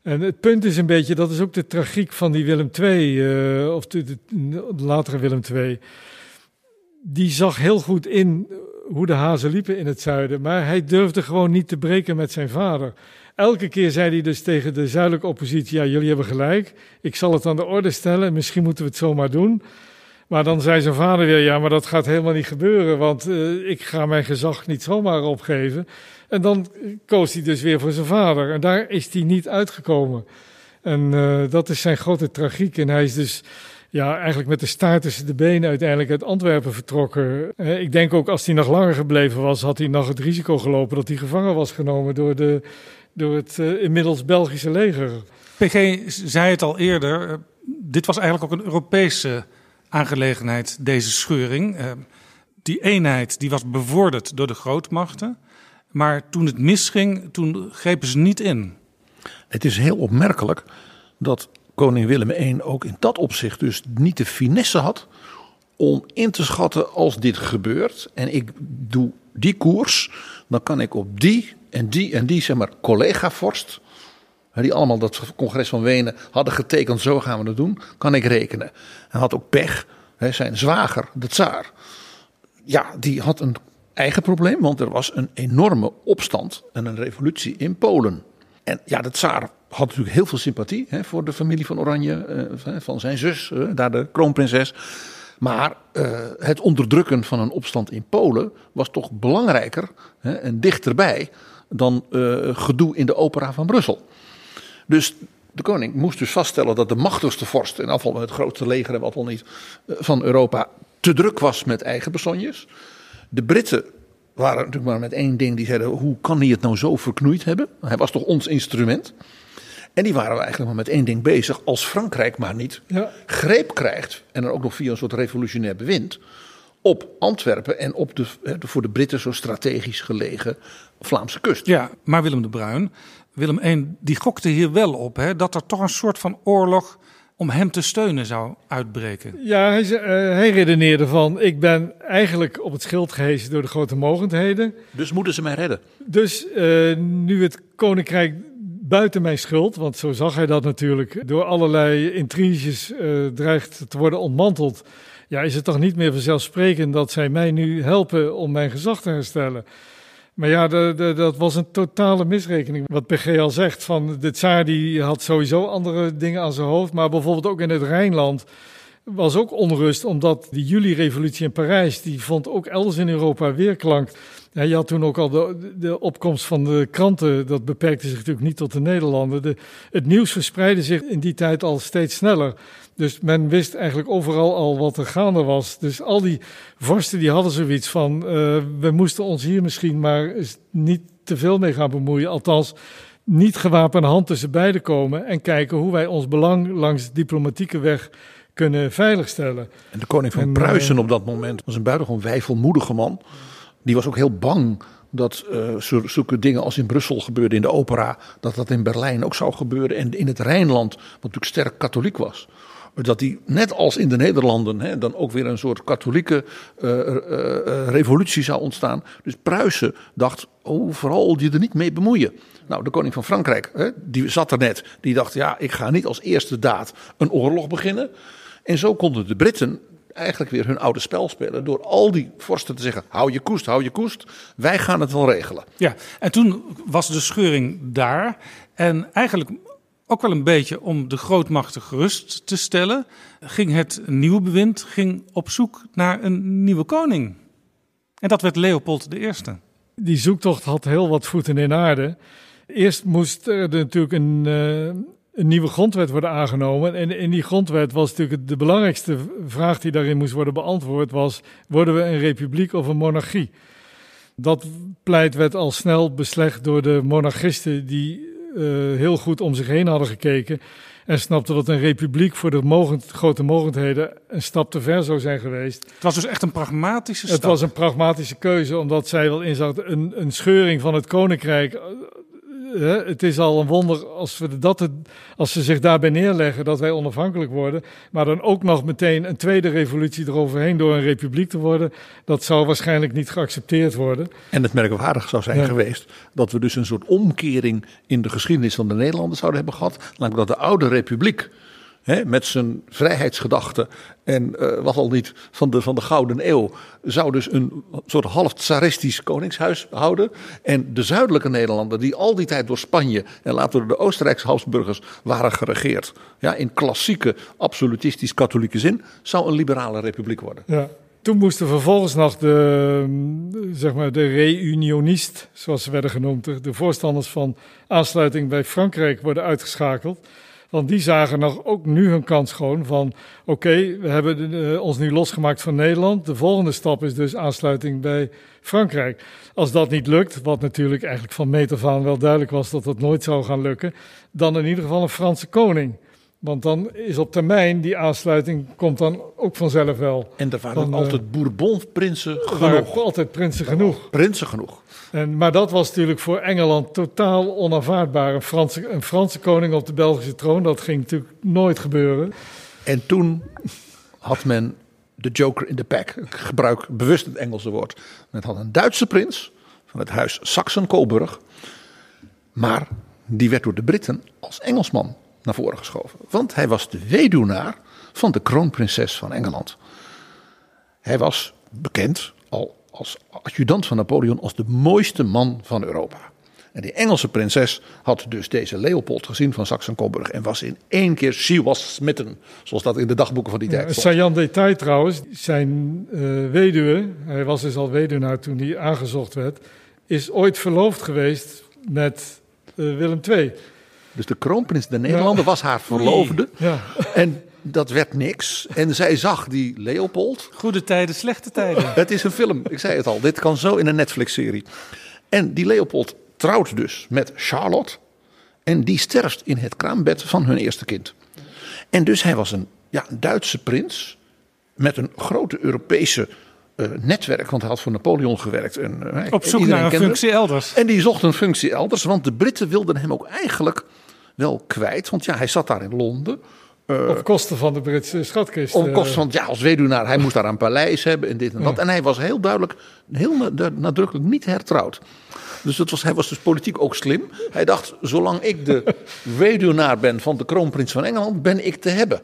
En het punt is een beetje, dat is ook de tragiek van die Willem II, uh, of de, de, de, latere Willem II. Die zag heel goed in hoe de hazen liepen in het zuiden, maar hij durfde gewoon niet te breken met zijn vader. Elke keer zei hij dus tegen de zuidelijke oppositie, ja jullie hebben gelijk, ik zal het aan de orde stellen, misschien moeten we het zomaar doen. Maar dan zei zijn vader weer, ja maar dat gaat helemaal niet gebeuren, want uh, ik ga mijn gezag niet zomaar opgeven. En dan koos hij dus weer voor zijn vader. En daar is hij niet uitgekomen. En uh, dat is zijn grote tragiek. En hij is dus ja, eigenlijk met de staart tussen de benen uiteindelijk uit Antwerpen vertrokken. Eh, Ik denk ook als hij nog langer gebleven was, had hij nog het risico gelopen dat hij gevangen was genomen door, de, door het eh, inmiddels Belgische leger. PG zei het al eerder, eh, dit was eigenlijk ook een Europese aangelegenheid, deze scheuring. Eh, Die eenheid die was bevorderd door de grootmachten. Maar toen het misging, toen grepen ze niet in. Het is heel opmerkelijk dat koning Willem I ook in dat opzicht dus niet de finesse had om in te schatten als dit gebeurt en ik doe die koers, dan kan ik op die en die en die zeg maar collega-vorst, hè, die allemaal dat congres van Wenen hadden getekend, zo gaan we het doen, kan ik rekenen. Hij had ook pech, hè, zijn zwager, de tsaar, ja, die had een eigen probleem, want er was een enorme opstand en een revolutie in Polen. En ja, de tsaar had natuurlijk heel veel sympathie hè, voor de familie van Oranje, eh, van zijn zus, eh, daar de kroonprinses. Maar eh, het onderdrukken van een opstand in Polen was toch belangrijker hè, en dichterbij dan eh, gedoe in de opera van Brussel. Dus de koning moest dus vaststellen dat de machtigste vorst, in afval met het grootste leger en wat al niet, eh, van Europa, te druk was met eigen besonjes. De Britten waren natuurlijk maar met één ding, die zeiden, hoe kan hij het nou zo verknoeid hebben? Hij was toch ons instrument? En die waren eigenlijk maar met één ding bezig. Als Frankrijk maar niet Ja. greep krijgt, en dan ook nog via een soort revolutionair bewind, op Antwerpen en op de voor de Britten zo strategisch gelegen Vlaamse kust. Ja, maar Willem de Bruin, Willem I, die gokte hier wel op hè, dat er toch een soort van oorlog om hem te steunen zou uitbreken. Ja, hij, eh, hij redeneerde van, ik ben eigenlijk op het schild gehezen door de grote mogendheden. Dus moeten ze mij redden. Dus eh, nu het koninkrijk buiten mijn schuld, want zo zag hij dat natuurlijk, door allerlei intriges eh, dreigt te worden ontmanteld. Ja, is het toch niet meer vanzelfsprekend dat zij mij nu helpen om mijn gezag te herstellen. Maar ja, de, de- dat was een totale misrekening. Wat PG al zegt, van de tsaar die had sowieso andere dingen aan zijn hoofd. Maar bijvoorbeeld ook in het Rijnland was ook onrust, omdat die juli-revolutie in Parijs, die vond ook elders in Europa weerklank. Ja, je had toen ook al de, de opkomst van de kranten, dat beperkte zich natuurlijk niet tot de Nederlanden. De, het nieuws verspreidde zich in die tijd al steeds sneller. Dus men wist eigenlijk overal al wat er gaande was. Dus al die vorsten die hadden zoiets van, eh, we moesten ons hier misschien maar niet te veel mee gaan bemoeien. Althans, niet gewapende hand tussen beiden komen en kijken hoe wij ons belang langs diplomatieke weg kunnen veiligstellen. En de koning van En, Pruisen eh, op dat moment was een buitengewoon wijfelmoedige man. Die was ook heel bang dat zo- zulke dingen als in Brussel gebeurden in de opera, dat dat in Berlijn ook zou gebeuren. En in het Rijnland, wat natuurlijk sterk katholiek was. Dat die, net als in de Nederlanden, hè, dan ook weer een soort katholieke eh, eh, revolutie zou ontstaan. Dus Pruisen dacht, oh, vooral je er niet mee bemoeien. Nou, de koning van Frankrijk, hè, die zat er net. Die dacht, ja, ik ga niet als eerste daad een oorlog beginnen. En zo konden de Britten eigenlijk weer hun oude spel spelen. Door al die vorsten te zeggen, hou je koest, hou je koest. Wij gaan het wel regelen. Ja, en toen was de scheuring daar. En eigenlijk ook wel een beetje om de grootmachten gerust te stellen, ging het nieuwe bewind ging op zoek naar een nieuwe koning. En dat werd Leopold I. Die zoektocht had heel wat voeten in aarde. Eerst moest er natuurlijk een, eh, een nieuwe grondwet worden aangenomen. En in die grondwet was natuurlijk de belangrijkste vraag die daarin moest worden beantwoord was... worden we een republiek of een monarchie? Dat pleit werd al snel beslecht door de monarchisten die eh, heel goed om zich heen hadden gekeken... en snapten dat een republiek voor de mogend, grote mogendheden een stap te ver zou zijn geweest. Het was dus echt een pragmatische stap. Het was een pragmatische keuze, omdat zij wel inzag een, een scheuring van het koninkrijk. Het is al een wonder als, we dat, als ze zich daarbij neerleggen dat wij onafhankelijk worden. Maar dan ook nog meteen een tweede revolutie eroverheen door een republiek te worden. Dat zou waarschijnlijk niet geaccepteerd worden. En het merkwaardig zou zijn Ja. geweest dat we dus een soort omkering in de geschiedenis van de Nederlanders zouden hebben gehad. Namelijk dat de oude republiek met zijn vrijheidsgedachte en eh, wat al niet van de, van de Gouden Eeuw zou dus een soort half tsaristisch koningshuis houden. En de zuidelijke Nederlanden die al die tijd door Spanje en later door de Oostenrijkse Habsburgers waren geregeerd. Ja, in klassieke absolutistisch-katholieke zin zou een liberale republiek worden. Ja. Toen moesten vervolgens nog de, zeg maar, de reunionist, zoals ze werden genoemd, de voorstanders van aansluiting bij Frankrijk worden uitgeschakeld. Want die zagen nog ook nu hun kans gewoon van... oké, we hebben uh, ons nu losgemaakt van Nederland. De volgende stap is dus aansluiting bij Frankrijk. Als dat niet lukt, wat natuurlijk eigenlijk van meet af aan wel duidelijk was... dat dat nooit zou gaan lukken, dan in ieder geval een Franse koning... Want dan is op termijn die aansluiting komt dan ook vanzelf wel. En er waren ook altijd Bourbon-prinsen genoeg. Er waren altijd prinsen genoeg. Prinsen genoeg. En, maar dat was natuurlijk voor Engeland totaal onaanvaardbaar. Een Franse, een Franse koning op de Belgische troon, dat ging natuurlijk nooit gebeuren. En toen had men de joker in de pack. Ik gebruik bewust het Engelse woord. Men had een Duitse prins van het huis Saxen-Coburg. Maar die werd door de Britten als Engelsman naar voren geschoven. Want hij was de weduwnaar van de kroonprinses van Engeland. Hij was bekend al als adjudant van Napoleon als de mooiste man van Europa. En die Engelse prinses had dus deze Leopold gezien van Saxen-Coburg en was in één keer, she was smitten, zoals dat in de dagboeken van die tijd stond. Ja, saillant detail trouwens, zijn uh, weduwe, hij was dus al weduwnaar toen hij aangezocht werd, is ooit verloofd geweest met uh, Willem II. Dus de kroonprins de Nederlander was haar verloofde. Ja. En dat werd niks. En zij zag die Leopold. Goede tijden, slechte tijden. Het is een film, ik zei het al. Dit kan zo in een Netflix-serie. En die Leopold trouwt dus met Charlotte. En die sterft in het kraambed van hun eerste kind. En dus hij was een ja, Duitse prins. Met een grote Europese uh, netwerk, want hij had voor Napoleon gewerkt. En, uh, Op zoek naar een functie elders. En die zocht een functie elders, want de Britten wilden hem ook eigenlijk wel kwijt. Want ja, hij zat daar in Londen. Uh, op kosten van de Britse schatkist. Op kosten van, ja, als weduwnaar, hij moest daar een paleis hebben en dit en dat. Ja. En hij was heel duidelijk, heel nadrukkelijk niet hertrouwd. Dus het was, hij was dus politiek ook slim. Hij dacht, zolang ik de weduwnaar ben van de kroonprins van Engeland, ben ik te hebben.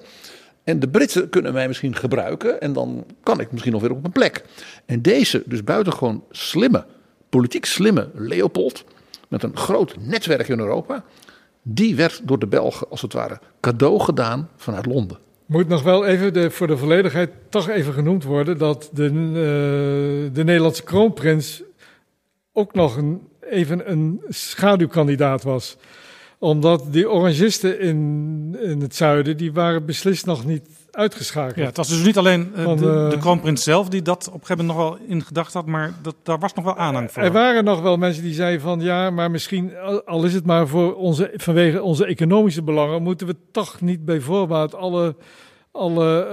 En de Britten kunnen mij misschien gebruiken en dan kan ik misschien nog weer op een plek. En deze, dus buitengewoon slimme, politiek slimme Leopold, met een groot netwerk in Europa, die werd door de Belgen als het ware cadeau gedaan vanuit Londen. Moet nog wel even voor de volledigheid toch even genoemd worden dat de, uh, de Nederlandse kroonprins ook nog een, even een schaduwkandidaat was omdat die orangisten in, in het zuiden, die waren beslist nog niet uitgeschakeld. Ja, het was dus niet alleen uh, Van, de, de, kroonprins zelf die dat op een gegeven moment nog wel in gedacht had, maar dat, daar was nog wel aanhang voor. Er waren nog wel mensen die zeiden van ja, maar misschien, al is het maar voor onze, vanwege onze economische belangen, moeten we toch niet bij voorbaat alle alle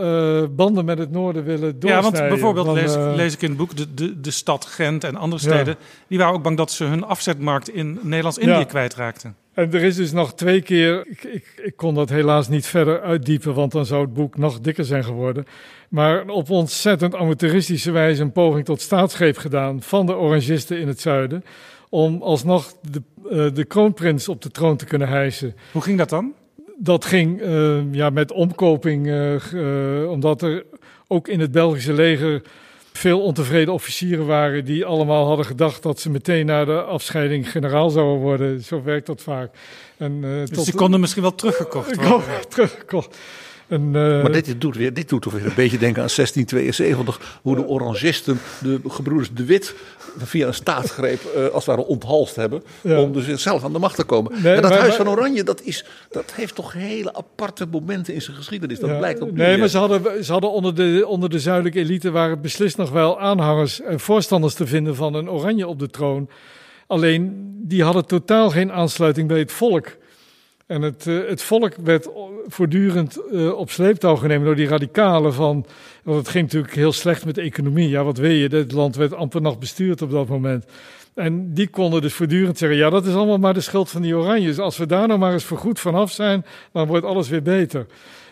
uh, banden met het noorden willen doorsnijden. Ja, want bijvoorbeeld lees, uh, lees, ik in het boek de, de, de stad Gent en andere steden... Ja. die waren ook bang dat ze hun afzetmarkt in Nederlands-Indië ja. kwijtraakten. En er is dus nog twee keer, ik, ik, ik, kon dat helaas niet verder uitdiepen, want dan zou het boek nog dikker zijn geworden. Maar op ontzettend amateuristische wijze een poging tot staatsgreep gedaan van de orangisten in het zuiden. Om alsnog de, uh, de kroonprins op de troon te kunnen hijsen. Hoe ging dat dan? Dat ging uh, ja, met omkoping, uh, uh, omdat er ook in het Belgische leger veel ontevreden officieren waren die allemaal hadden gedacht dat ze meteen na de afscheiding generaal zouden worden. Zo werkt dat vaak. En, dus tot, die konden misschien wel teruggekocht worden. teruggekocht. En, uh, maar dit doet, weer, dit doet toch weer een beetje denken aan 1672, hoe de orangisten de gebroeders De Wit via een staatsgreep uh, als het ware onthalst hebben, ja. om dus zelf aan de macht te komen. Nee, en dat maar, Huis van Oranje, dat, is, dat heeft toch hele aparte momenten in zijn geschiedenis. Dat ja, blijkt ook Nee, maar ze hadden, ze hadden onder, de, onder de zuidelijke elite waren beslist nog wel aanhangers en voorstanders te vinden van een Oranje op de troon. Alleen, die hadden totaal geen aansluiting bij het volk. En het, uh, het volk werd voortdurend uh, op sleeptouw genomen door die radicalen van... Want het ging natuurlijk heel slecht met de economie. Ja, wat weet je, het land werd amper nog bestuurd op dat moment. En die konden dus voortdurend zeggen, ja, dat is allemaal maar de schuld van die Oranjes. Als we daar nou maar eens voorgoed vanaf zijn, dan wordt alles weer beter.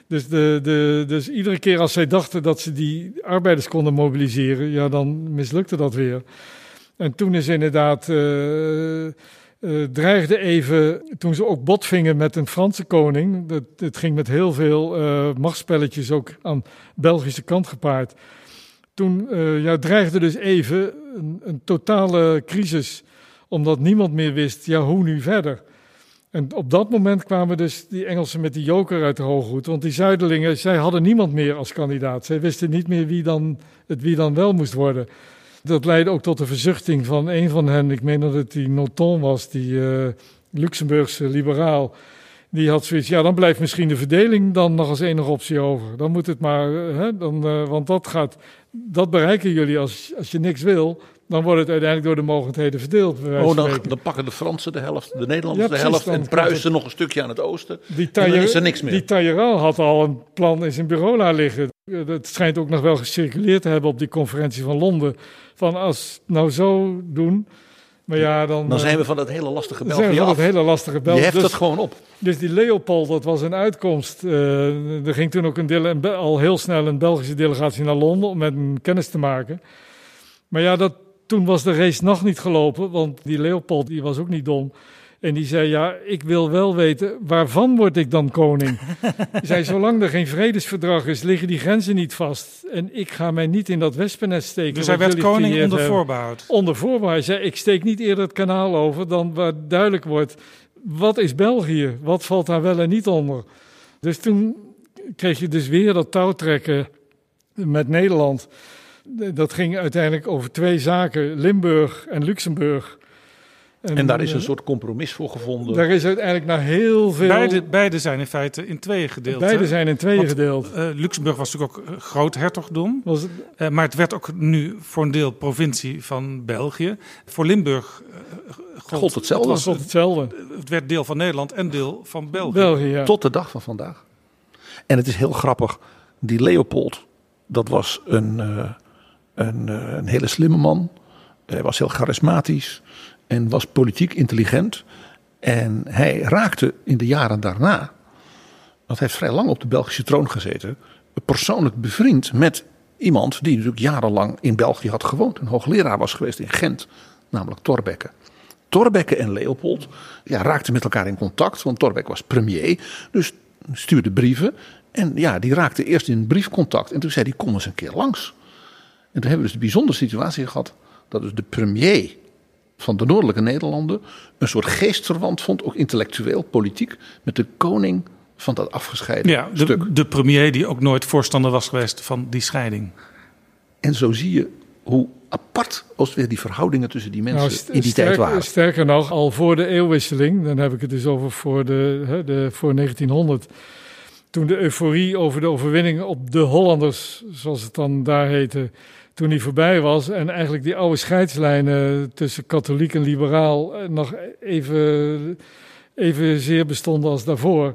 Dus, de, de, dus iedere keer als zij dachten dat ze die arbeiders konden mobiliseren, ja, dan mislukte dat weer. En toen is inderdaad... Uh, uh, dreigde even, toen ze ook botvingen met een Franse koning, dat, het ging met heel veel uh, machtspelletjes ook aan Belgische kant gepaard. Toen uh, ja, dreigde dus even een, een, totale crisis, omdat niemand meer wist, ja, hoe nu verder? En op dat moment kwamen dus die Engelsen met die joker uit de hooghoed, want die Zuidelingen, zij hadden niemand meer als kandidaat. Zij wisten niet meer wie dan, het wie dan wel moest worden dat leidde ook tot de verzuchting van een van hen. Ik meen dat het die Noton was, die uh, Luxemburgse liberaal. Die had zoiets, ja, dan blijft misschien de verdeling dan nog als enige optie over. Dan moet het maar, eh, hè, dan, eh, want dat gaat, dat bereiken jullie als, als je niks wil. Dan wordt het uiteindelijk door de mogendheden verdeeld. Oh, dan, dan pakken de Fransen de helft, de Nederlanders Ja, de helft en Pruisen nog een stukje aan het oosten. Die en dan is er niks meer. Die Talleyrand had al een plan in zijn bureau laten liggen. Eh, Dat schijnt ook nog wel gecirculeerd te hebben op die conferentie van Londen. Van als nou zo doen, maar ja, dan... Dan eh, zijn we van dat hele lastige dan zijn we België van af. het hele lastige België. Je heft Dus- het gewoon op. Dus die Leopold, dat was een uitkomst. Eh, er ging toen ook een al heel snel een Belgische delegatie naar Londen om met hem kennis te maken. Maar ja, dat, toen was de race nog niet gelopen, want die Leopold die was ook niet dom. En die zei, ja, ik wil wel weten, waarvan word ik dan koning? Zei, zolang er geen vredesverdrag is, liggen die grenzen niet vast. En ik ga mij niet in dat wespennest steken. Dus hij werd koning onder voorbehoud. Onder voorbehoud. Hij zei, ik steek niet eerder het kanaal over dan waar duidelijk wordt... wat is België? Wat valt daar wel en niet onder? Dus toen kreeg je dus weer dat touwtrekken met Nederland. Dat ging uiteindelijk over twee zaken, Limburg en Luxemburg. En daar is een soort compromis voor gevonden. Daar is uiteindelijk naar heel veel... Beide, beide zijn in feite in tweeën gedeeld. Beide hè? zijn in tweeën Want, gedeeld. eh, Luxemburg was natuurlijk ook eh, groot hertogdom. Was het- Eh, maar het werd ook nu voor een deel provincie van België. Voor Limburg Gold hetzelfde. was- Gold hetzelfde. Het werd deel van Nederland en deel van België. België, ja. Tot de dag van vandaag. En het is heel grappig. Die Leopold, dat was een, eh, een, eh, een hele slimme man. Hij was heel charismatisch en was politiek intelligent. En hij raakte in de jaren daarna, want hij heeft vrij lang op de Belgische troon gezeten, persoonlijk bevriend met iemand die natuurlijk jarenlang in België had gewoond. Een hoogleraar was geweest in Gent, namelijk Thorbecke. Thorbecke en Leopold ja, raakten met elkaar in contact, want Thorbecke was premier, dus stuurde brieven. En ja, die raakten eerst in briefcontact en toen zei hij, kom eens een keer langs. En toen hebben we dus de bijzondere situatie gehad dat dus de premier van de noordelijke Nederlanden een soort geestverwant vond, ook intellectueel, politiek, met de koning van dat afgescheiden Ja, stuk. de, de premier die ook nooit voorstander was geweest van die scheiding. En zo zie je hoe apart als weer die verhoudingen tussen die mensen Nou, st- in die tijd waren. Sterker nog, al voor de eeuwwisseling, dan heb ik het dus over voor, de, hè, de, voor 1900. Toen de euforie over de overwinning op de Hollanders, zoals het dan daar heette, toen die voorbij was. En eigenlijk die oude scheidslijnen tussen katholiek en liberaal eh, nog even, even zeer bestonden als daarvoor.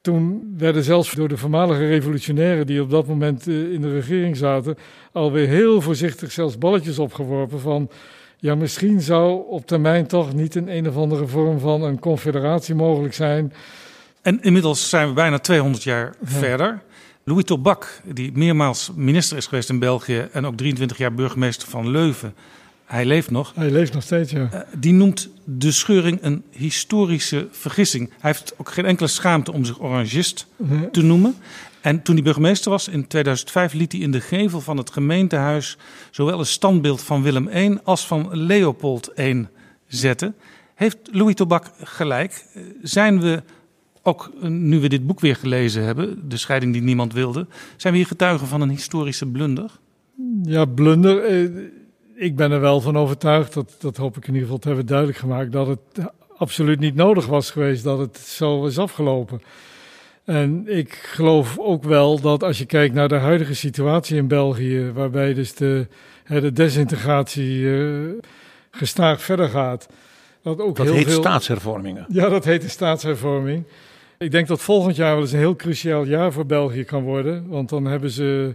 Toen werden zelfs door de voormalige revolutionairen die op dat moment eh, in de regering zaten, alweer heel voorzichtig zelfs balletjes opgeworpen van ja, misschien zou op termijn toch niet een een of andere vorm van een confederatie mogelijk zijn. En inmiddels zijn we bijna 200 jaar Ja. verder. Louis Tobak, die meermaals minister is geweest in België en ook 23 jaar burgemeester van Leuven, hij leeft nog. Hij leeft nog steeds, ja. Eh, Die noemt de scheuring een historische vergissing. Hij heeft ook geen enkele schaamte om zich orangist Nee. te noemen. En toen hij burgemeester was in 2005 liet hij in de gevel van het gemeentehuis zowel een standbeeld van Willem I als van Leopold I zetten. Heeft Louis Tobak gelijk? Eh, Zijn we ook, nu we dit boek weer gelezen hebben, De scheiding die niemand wilde, zijn we hier getuigen van een historische blunder? Ja, blunder. eh, Ik ben er wel van overtuigd, dat, dat hoop ik in ieder geval te hebben duidelijk gemaakt, dat het absoluut niet nodig was geweest dat het zo is afgelopen. En ik geloof ook wel dat als je kijkt naar de huidige situatie in België, waarbij dus de, hè, de desintegratie eh, gestaag verder gaat. Dat ook Dat heel heet veel... staatshervormingen. Ja, dat heet de staatshervorming. Ik denk dat volgend jaar wel eens een heel cruciaal jaar voor België kan worden. Want dan hebben ze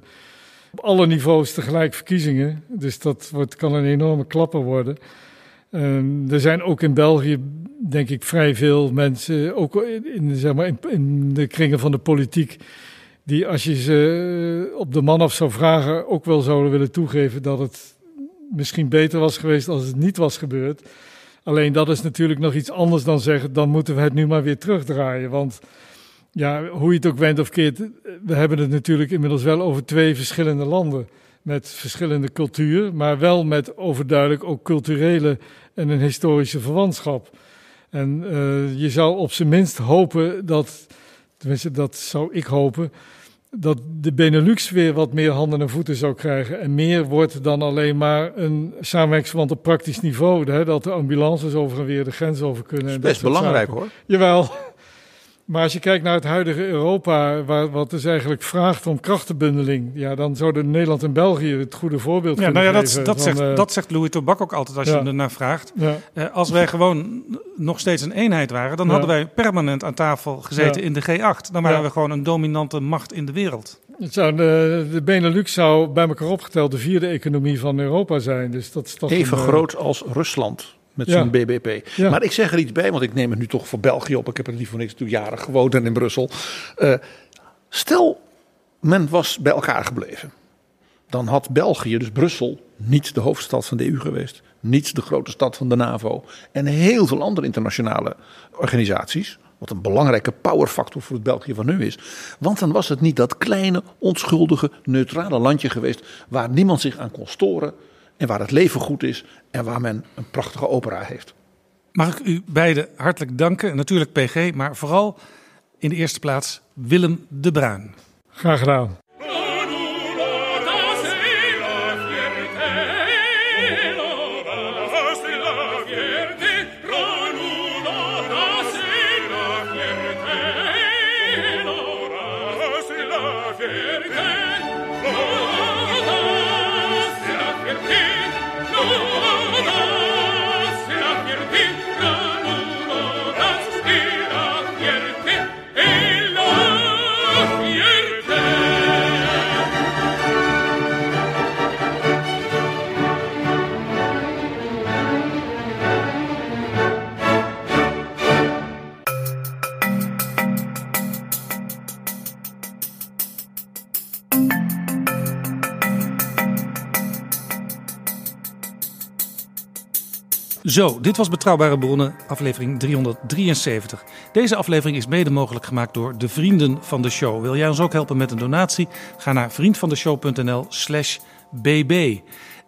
op alle niveaus tegelijk verkiezingen. Dus dat wordt, kan een enorme klapper worden. Ehm, er zijn ook in België, denk ik, vrij veel mensen, ook in, zeg maar, in, in de kringen van de politiek, die als je ze op de man af zou vragen, ook wel zouden willen toegeven dat het misschien beter was geweest als het niet was gebeurd. Alleen dat is natuurlijk nog iets anders dan zeggen, dan moeten we het nu maar weer terugdraaien. Want ja, hoe je het ook wendt of keert, we hebben het natuurlijk inmiddels wel over twee verschillende landen. Met verschillende cultuur, maar wel met overduidelijk ook culturele en een historische verwantschap. En uh, je zou op zijn minst hopen dat, tenminste dat zou ik hopen, dat de Benelux weer wat meer handen en voeten zou krijgen. En meer wordt dan alleen maar een samenwerkingsverband op praktisch niveau. Hè, dat de ambulances over en weer de grens over kunnen. Dat is best belangrijk zaken. hoor. Jawel. Maar als je kijkt naar het huidige Europa, waar, wat dus eigenlijk vraagt om krachtenbundeling, ja, dan zouden Nederland en België het goede voorbeeld Ja, kunnen nou ja, dat, geven. dat, van, zegt, eh, dat zegt Louis Tobak ook altijd als Ja. je er naar vraagt. Ja. Eh, als wij gewoon nog steeds een eenheid waren, dan Ja. hadden wij permanent aan tafel gezeten Ja. in de G8. Dan waren Ja. we gewoon een dominante macht in de wereld. Het zou de, de Benelux zou bij elkaar opgeteld de vierde economie van Europa zijn. Dus dat is toch Even een, eh, groot als Rusland met Ja. zijn BBP. Ja. Maar ik zeg er iets bij, want ik neem het nu toch voor België op. Ik heb er niet voor niks natuurlijk jaren gewoond en in Brussel. Eh, stel, men was bij elkaar gebleven. Dan had België, dus Brussel, niet de hoofdstad van de EU geweest. Niet de grote stad van de NAVO. En heel veel andere internationale organisaties. Wat een belangrijke powerfactor voor het België van nu is. Want dan was het niet dat kleine, onschuldige, neutrale landje geweest. Waar niemand zich aan kon storen. En waar het leven goed is. En waar men een prachtige opera heeft. Mag ik u beiden hartelijk danken. Natuurlijk PG, maar vooral in de eerste plaats Willem de Bruin. Graag gedaan. Zo, dit was Betrouwbare Bronnen, aflevering 373. Deze aflevering is mede mogelijk gemaakt door de vrienden van de show. Wil jij ons ook helpen met een donatie? Ga naar vriendvandeshow.nl slash bb.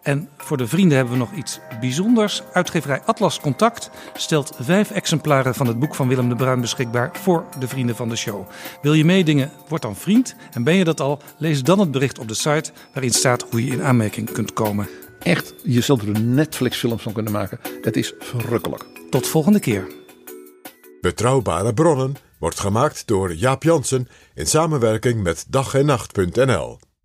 En voor de vrienden hebben we nog iets bijzonders. Uitgeverij Atlas Contact stelt vijf exemplaren van het boek van Willem de Bruin beschikbaar voor de vrienden van de show. Wil je meedingen? Word dan vriend. En ben je dat al? Lees dan het bericht op de site waarin staat hoe je in aanmerking kunt komen. Echt, je zult er een Netflix films van kunnen maken. Het is verrukkelijk. Tot volgende keer. Betrouwbare bronnen wordt gemaakt door Jaap Jansen in samenwerking met dag en nacht.nl.